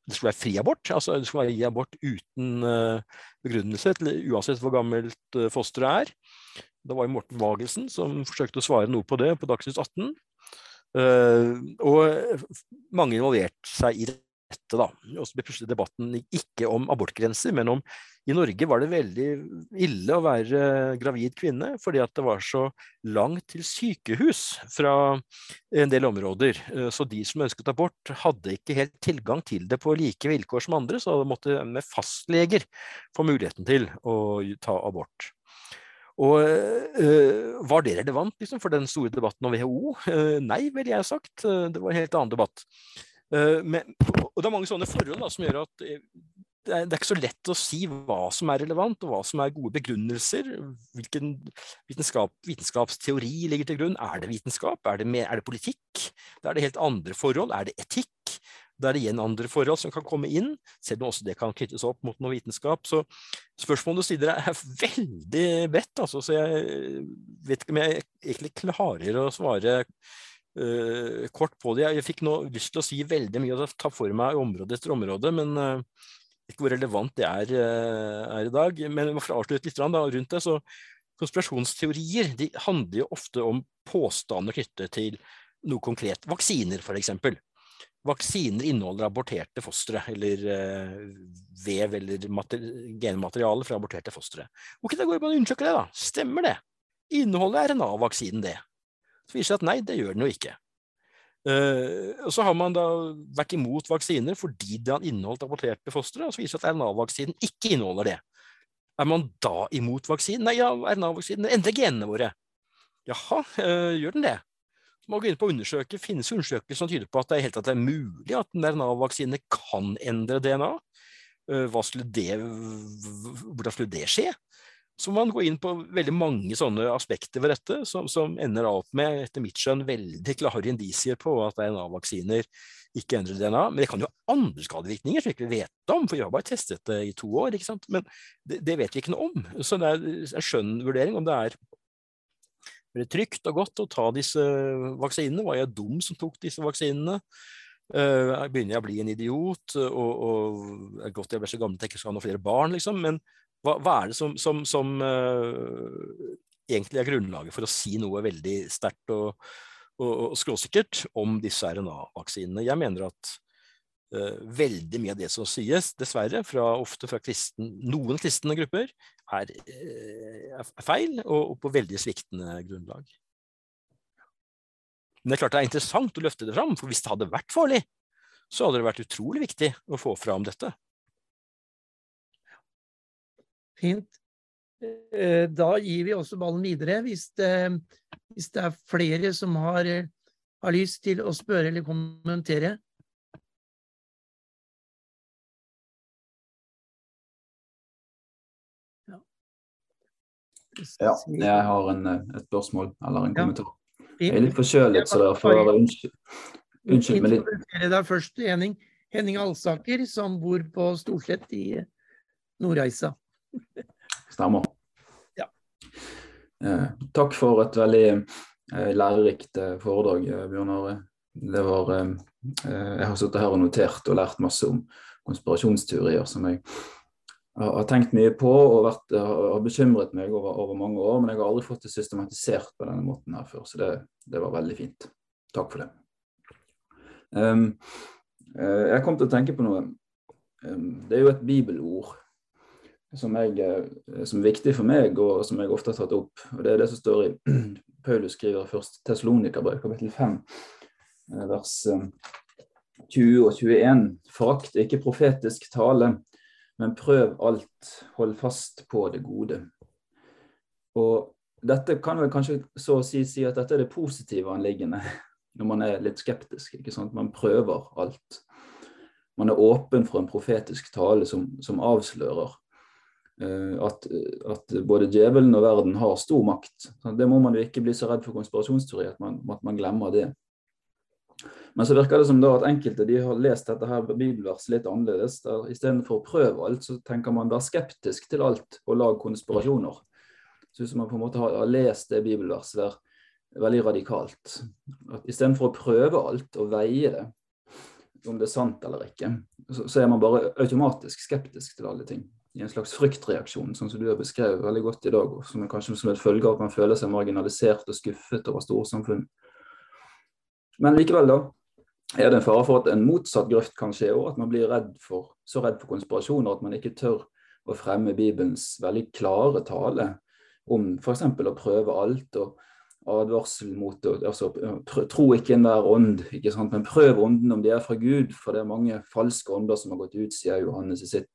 det skulle være fri abort. Altså det skulle være abort uten eh, begrunnelse, uansett hvor gammelt eh, fosteret er. Det var jo Morten Wagelsen som forsøkte å svare noe på det på Dagsnytt 18. Uh, og mange involverte seg i det dette, da. Og så ble plutselig debatten ikke om abortgrenser, men om i Norge var det veldig ille å være gravid kvinne, fordi at det var så langt til sykehus fra en del områder. Så de som ønsket abort, hadde ikke helt tilgang til det på like vilkår som andre, så de måtte med fastleger få muligheten til å ta abort. Og øh, Var det relevant liksom, for den store debatten om WHO? Uh, nei, ville jeg sagt. Det var en helt annen debatt. Uh, men, og det er mange sånne forhold da, som gjør at eh, det er, det er, ikke så lett å si hva som er relevant, og hva som er gode begrunnelser. Hvilken vitenskap, vitenskapsteori ligger til grunn? Er det vitenskap? Er det, mer, er det politikk? Da er det helt andre forhold. Er det etikk? Da er det igjen andre forhold som kan komme inn, selv om også det kan knyttes opp mot noe vitenskap. Så spørsmålet du stiller er veldig bredt, altså, så jeg vet ikke om jeg egentlig klarer å svare uh, kort på det. Jeg, fikk nå lyst til å si veldig mye og ta for meg område etter område, men uh, ikke hvor relevant det er, uh, er, i dag. Men for å avslutte litt da, rundt det, så konspirasjonsteorier de handler jo ofte om påstander knyttet til noe konkret. Vaksiner, f.eks. Vaksiner inneholder aborterte fostre, eller vev eller genmateriale fra aborterte fostre. Ok, da går man og undersøker det, da. Stemmer det? Inneholder RNA-vaksinen det? Så viser det seg at nei, det gjør den jo ikke. Uh, og Så har man da vært imot vaksiner fordi det har inneholdt aborterte fostre, og så viser det seg at RNA-vaksinen ikke inneholder det. Er man da imot vaksinen? Nei, ja, RNA-vaksinen endrer genene våre. Jaha, uh, gjør den det? Så må gå inn på å undersøke, Finnes undersøkelser som tyder på at det helt at det er mulig at en RNA-vaksine kan endre DNA? Uh, hva skulle det, hvordan skulle det skje? Så må man gå inn på veldig mange sånne aspekter ved dette, som, som ender opp med, etter mitt skjønn, veldig klare indisier på at DNA-vaksiner ikke endrer DNA. Men det kan jo ha andre skadevirkninger som vi ikke vet om, for vi har bare testet det i to år. ikke sant? Men det, det vet vi ikke noe om. Så det er en skjønn vurdering om det er veldig trygt og godt å ta disse vaksinene. Var jeg dum som tok disse vaksinene? Uh, begynner jeg å bli en idiot, og, og det er godt jeg ble så gammel at jeg ikke skal ha noen flere barn, liksom. Men hva, hva er det som, som, som uh, egentlig er grunnlaget for å si noe veldig sterkt og, og, og skråsikkert om disse RNA-vaksinene? Jeg mener at uh, veldig mye av det som sies, dessverre, fra, ofte fra kristen, noen kristne grupper, er, uh, er feil og, og, på veldig sviktende grunnlag. Men det er klart det er interessant å løfte det fram, for hvis det hadde vært farlig, så hadde det vært utrolig viktig å få fram dette. Fint. Eh, da gir vi også ballen videre hvis det, hvis det er flere som har, har, lyst til å spørre eller kommentere. Ja, ja jeg har en, et spørsmål eller en kommentar. Jeg er litt forkjølet, så derfor unnskyld, unnskyld meg litt. Deg først, Henning. Henning Alsaker, som bor på Storslett i Nordreisa. Stemmer. Ja. Eh, takk for et veldig eh, lærerikt eh, foredrag, eh, Bjørn Are. Det var eh, eh, Jeg har sittet her og notert og lært masse om konspirasjonsteorier som jeg har, har tenkt mye på og vært, har bekymret meg over, over, mange år, men jeg har aldri fått det systematisert på denne måten her før. Så det, det var veldig fint. Takk for det. Um, jeg kom til å tenke på noe. Um, det er jo et bibelord som, jeg, eh, som, er viktig for meg, og som jeg ofte har tatt opp. og Det er det som står i Paulus skriver først Tessalonikerbrev, kapittel 5, eh, vers 20 eh, og 21. Forakt ikke profetisk tale, men prøv alt, hold fast på det gode. Og dette kan vel kanskje så å si si at dette er det positive anliggende når man er litt skeptisk. ikke sant? Man prøver alt. Man er åpen for en profetisk tale som, som avslører at, at, både djevelen og verden har stor makt. Det må man jo ikke bli så redd for konspirasjonsteori at man, at man glemmer det. Men så virker det som da at enkelte de har lest dette her bibelverset litt annerledes. der Istedenfor prøve alt, så tenker man være skeptisk til alt og lag konspirasjoner. Så hvis man på en måte har lest det bibelverset der veldig radikalt. At Istedenfor å prøve alt og veie det, om det er sant eller ikke, så, så er man bare automatisk skeptisk til alle ting i en slags fryktreaksjon, sånn som du har beskrevet veldig godt i dag, som er kanskje som et følge av at man føler seg marginalisert og skuffet over storsamfunn. Men likevel, da, er det en fare for at en motsatt grøft kan skje, og at man blir redd for, så redd for konspirasjoner at man ikke tør å fremme Bibelens veldig klare tale om f.eks. å prøve alt. og advarsel mot det, altså, Tro ikke enhver ånd, ikke sant? men prøv ånden om de er fra Gud, for det er mange falske ånder som har gått ut, sier Johannes i sitt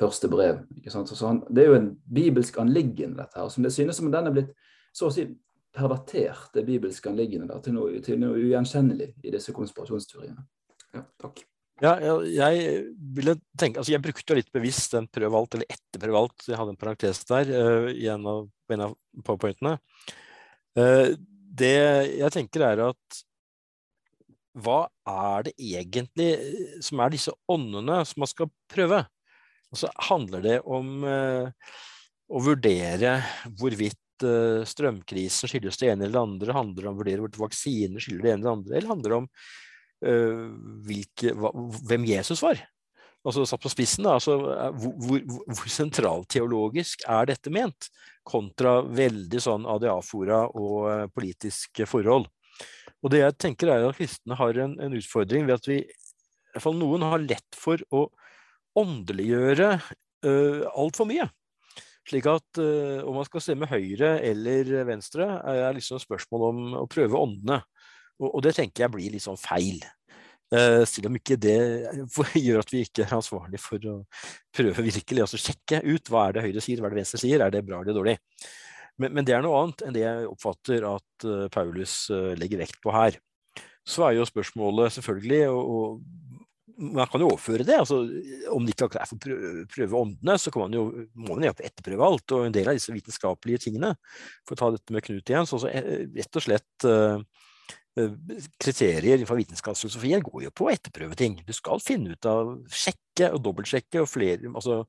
første brev. Så han, det er jo en bibelsk anliggende, dette her. som Det synes som den er blitt så å si pervertert, det bibelske anliggende, der, til noe, til noe ugjenkjennelig i disse konspirasjonsteoriene. Ja, takk. Ja, jeg, jeg, ville tenke, altså jeg brukte litt bevisst den prøv alt, eller etter prøv alt. Jeg hadde en parentes der uh, i en av, en av powerpointene. Uh, det jeg tenker er at hva er det egentlig som er disse åndene som man skal prøve? Og så handler det om å vurdere hvorvidt strømkrisen skyldes det ene eller det andre, handler det om å vurdere hvorvidt vaksiner skylder det ene eller det andre, eller handler det om hvilke, hva, hvem Jesus var? altså satt på spissen, da, altså, hvor, hvor, hvor sentralteologisk er dette ment, kontra veldig sånn adiafora og politiske forhold. Og det jeg tenker er at kristne har en, en utfordring ved at vi, i hvert fall noen, har lett for å åndeliggjøre uh, altfor mye. Slik at uh, om man skal stemme høyre eller venstre, er liksom spørsmål om å prøve åndene. Og, og det tenker jeg blir litt sånn feil. Uh, selv om ikke det gjør at vi ikke er ansvarlig for å prøve virkelig altså sjekke ut hva er det Høyre sier, hva er det Venstre sier, er det bra eller dårlig. Men, men det er noe annet enn det jeg oppfatter at uh, Paulus legger vekt på her. Så er jo spørsmålet selvfølgelig, og, og man kan jo overføre det. altså Om det ikke er for å prøve åndene, så man jo, må man jo etterprøve alt. Og en del av disse vitenskapelige tingene, for å ta dette med Knut igjen, så rett og slett Eh, kriterier fra vitenskapsfilosofien går jo på å etterprøve ting. Du skal finne ut av, sjekke og dobbeltsjekke og flere, altså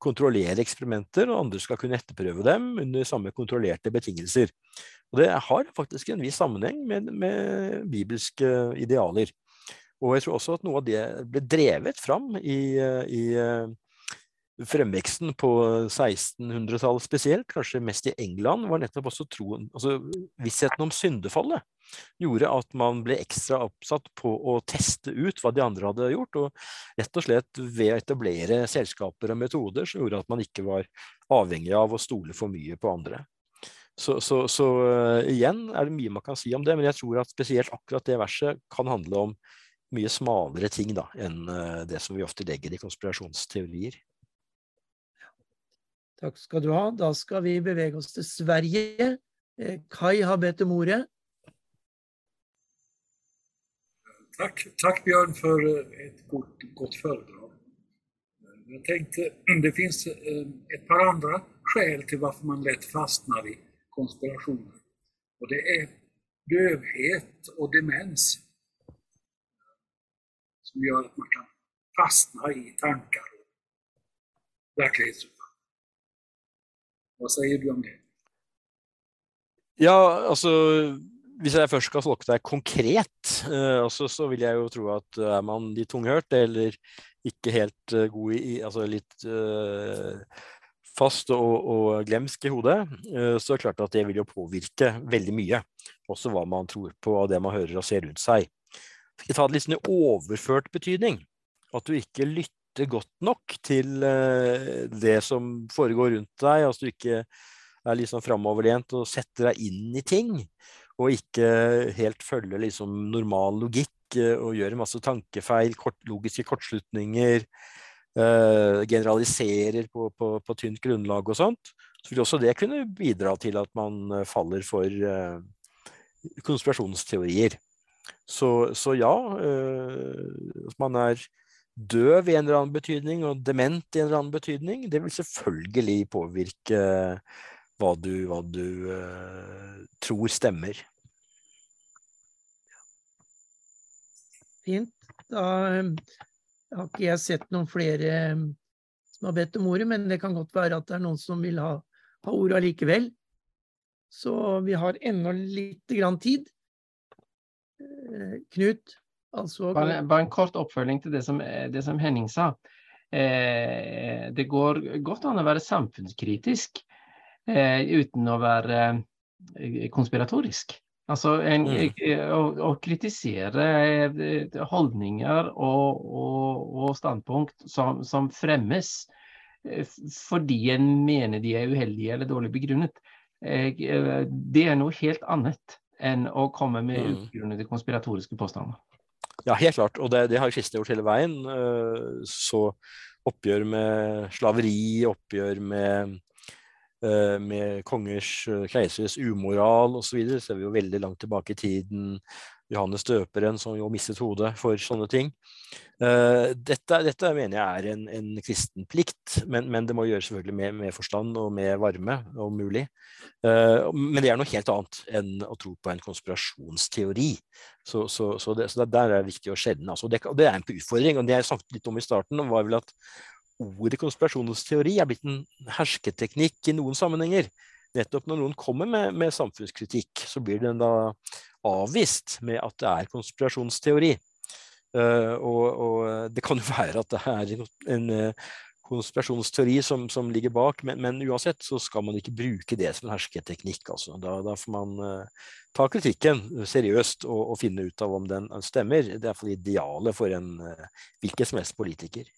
kontrollere eksperimenter, og andre skal kunne etterprøve dem under samme kontrollerte betingelser. Og Det har faktisk en viss sammenheng med, med bibelske idealer. Og jeg tror også at noe av det ble drevet fram i, i eh, fremveksten på 1600-tallet spesielt, kanskje mest i England, var nettopp også troen, altså vissheten om syndefallet gjorde at man ble ekstra oppsatt på å teste ut hva de andre hadde gjort, og rett og slett ved å etablere selskaper og metoder som gjorde at man ikke var avhengig av å stole for mye på andre. Så, så, så uh, igjen er det mye man kan si om det, men jeg tror at spesielt akkurat det verset kan handle om mye smalere ting da, enn uh, det som vi ofte legger i konspirasjonsteorier. Takk skal du ha. Da skal vi bevege oss til Sverige. Eh, Kai har bedt om ordet. Takk, takk Bjørn, for et godt, godt foredrag. Jeg tenkte, det fins et par andre skäl til hvorfor man lett fastnar i konspirationer. Og det er dövhet og demens som gjør at man kan fastne i tanker og virkelighetsoppfatning. Hva sier du om det? Ja, altså hvis jeg først skal tolke deg konkret, uh, også, så vil jeg jo tro at uh, er man litt tunghørt eller ikke helt uh, god i Altså litt fast og, og, glemsk i hodet, så er det klart at det vil jo påvirke veldig mye. Også hva man tror på og det man hører og ser rundt seg. Ta det litt sånn i overført betydning? At du ikke lytter godt nok til det som foregår rundt deg. Altså du ikke er sånn framoverlent og setter deg inn i ting og ikke helt følger liksom normal logikk eh, og gjør masse tankefeil, kort, logiske kortslutninger, Uh, generaliserer på, på, på, tynt grunnlag og sånt, så vil også det kunne bidra til at man eh, faller for uh, konspirasjonsteorier. Så, så ja, eh, at man er døv i en eller annen betydning og dement i en eller annen betydning, det vil selvfølgelig påvirke hva du, hva du uh, tror stemmer. Fint. Da eh, har ikke jeg sett noen flere eh, som har bedt om ordet, men det kan godt være at det er noen som vil ha, ha ordet allikevel. Så vi har ennå litt grann tid. Knut? Altså... Bare, bare, en kort oppfølging til det som, det som Henning sa. Eh, det går godt an å være samfunnskritisk eh, uten å være eh, konspiratorisk. Altså en, mm. å, å, kritisere eh, holdninger og, og, og standpunkt som, som, fremmes eh, fordi en mener de er uheldige eller dårlig begrunnet. Det er noe helt annet enn å komme med mm. ugrunnede konspiratoriske påstander. Ja, helt klart. Og det, det har kristne gjort hele veien. Så oppgjør med slaveri, oppgjør med Eh, med kongers, eh, keiseres umoral osv. ser vi jo veldig langt tilbake i tiden. Johannes døperen som jo mistet hodet for sånne ting. Uh, dette, dette, mener jeg er en, en kristen plikt, men, men, det må gjøres selvfølgelig med, med, forstand og med varme, om mulig. Uh, men det er noe helt annet enn å tro på en konspirasjonsteori. Så, så, så, det, så det, der er det viktig å skjelne. Altså. Det, det, er en utfordring. og Det jeg snakket litt om i starten, var vel at ordet konspirasjonsteori er blitt en hersketeknikk i noen sammenhenger. Nettopp når noen kommer med, med samfunnskritikk, så blir den da avvist med at det er konspirasjonsteori. Uh, og, og, det kan jo være at det er en, uh, konspirasjonsteori som, som ligger bak, men, men, uansett så skal man ikke bruke det som en hersketeknikk. Altså. Da, da, får man uh, ta kritikken seriøst og, og, finne ut av om den stemmer. Det er iallfall idealet for en hvilken som helst politiker.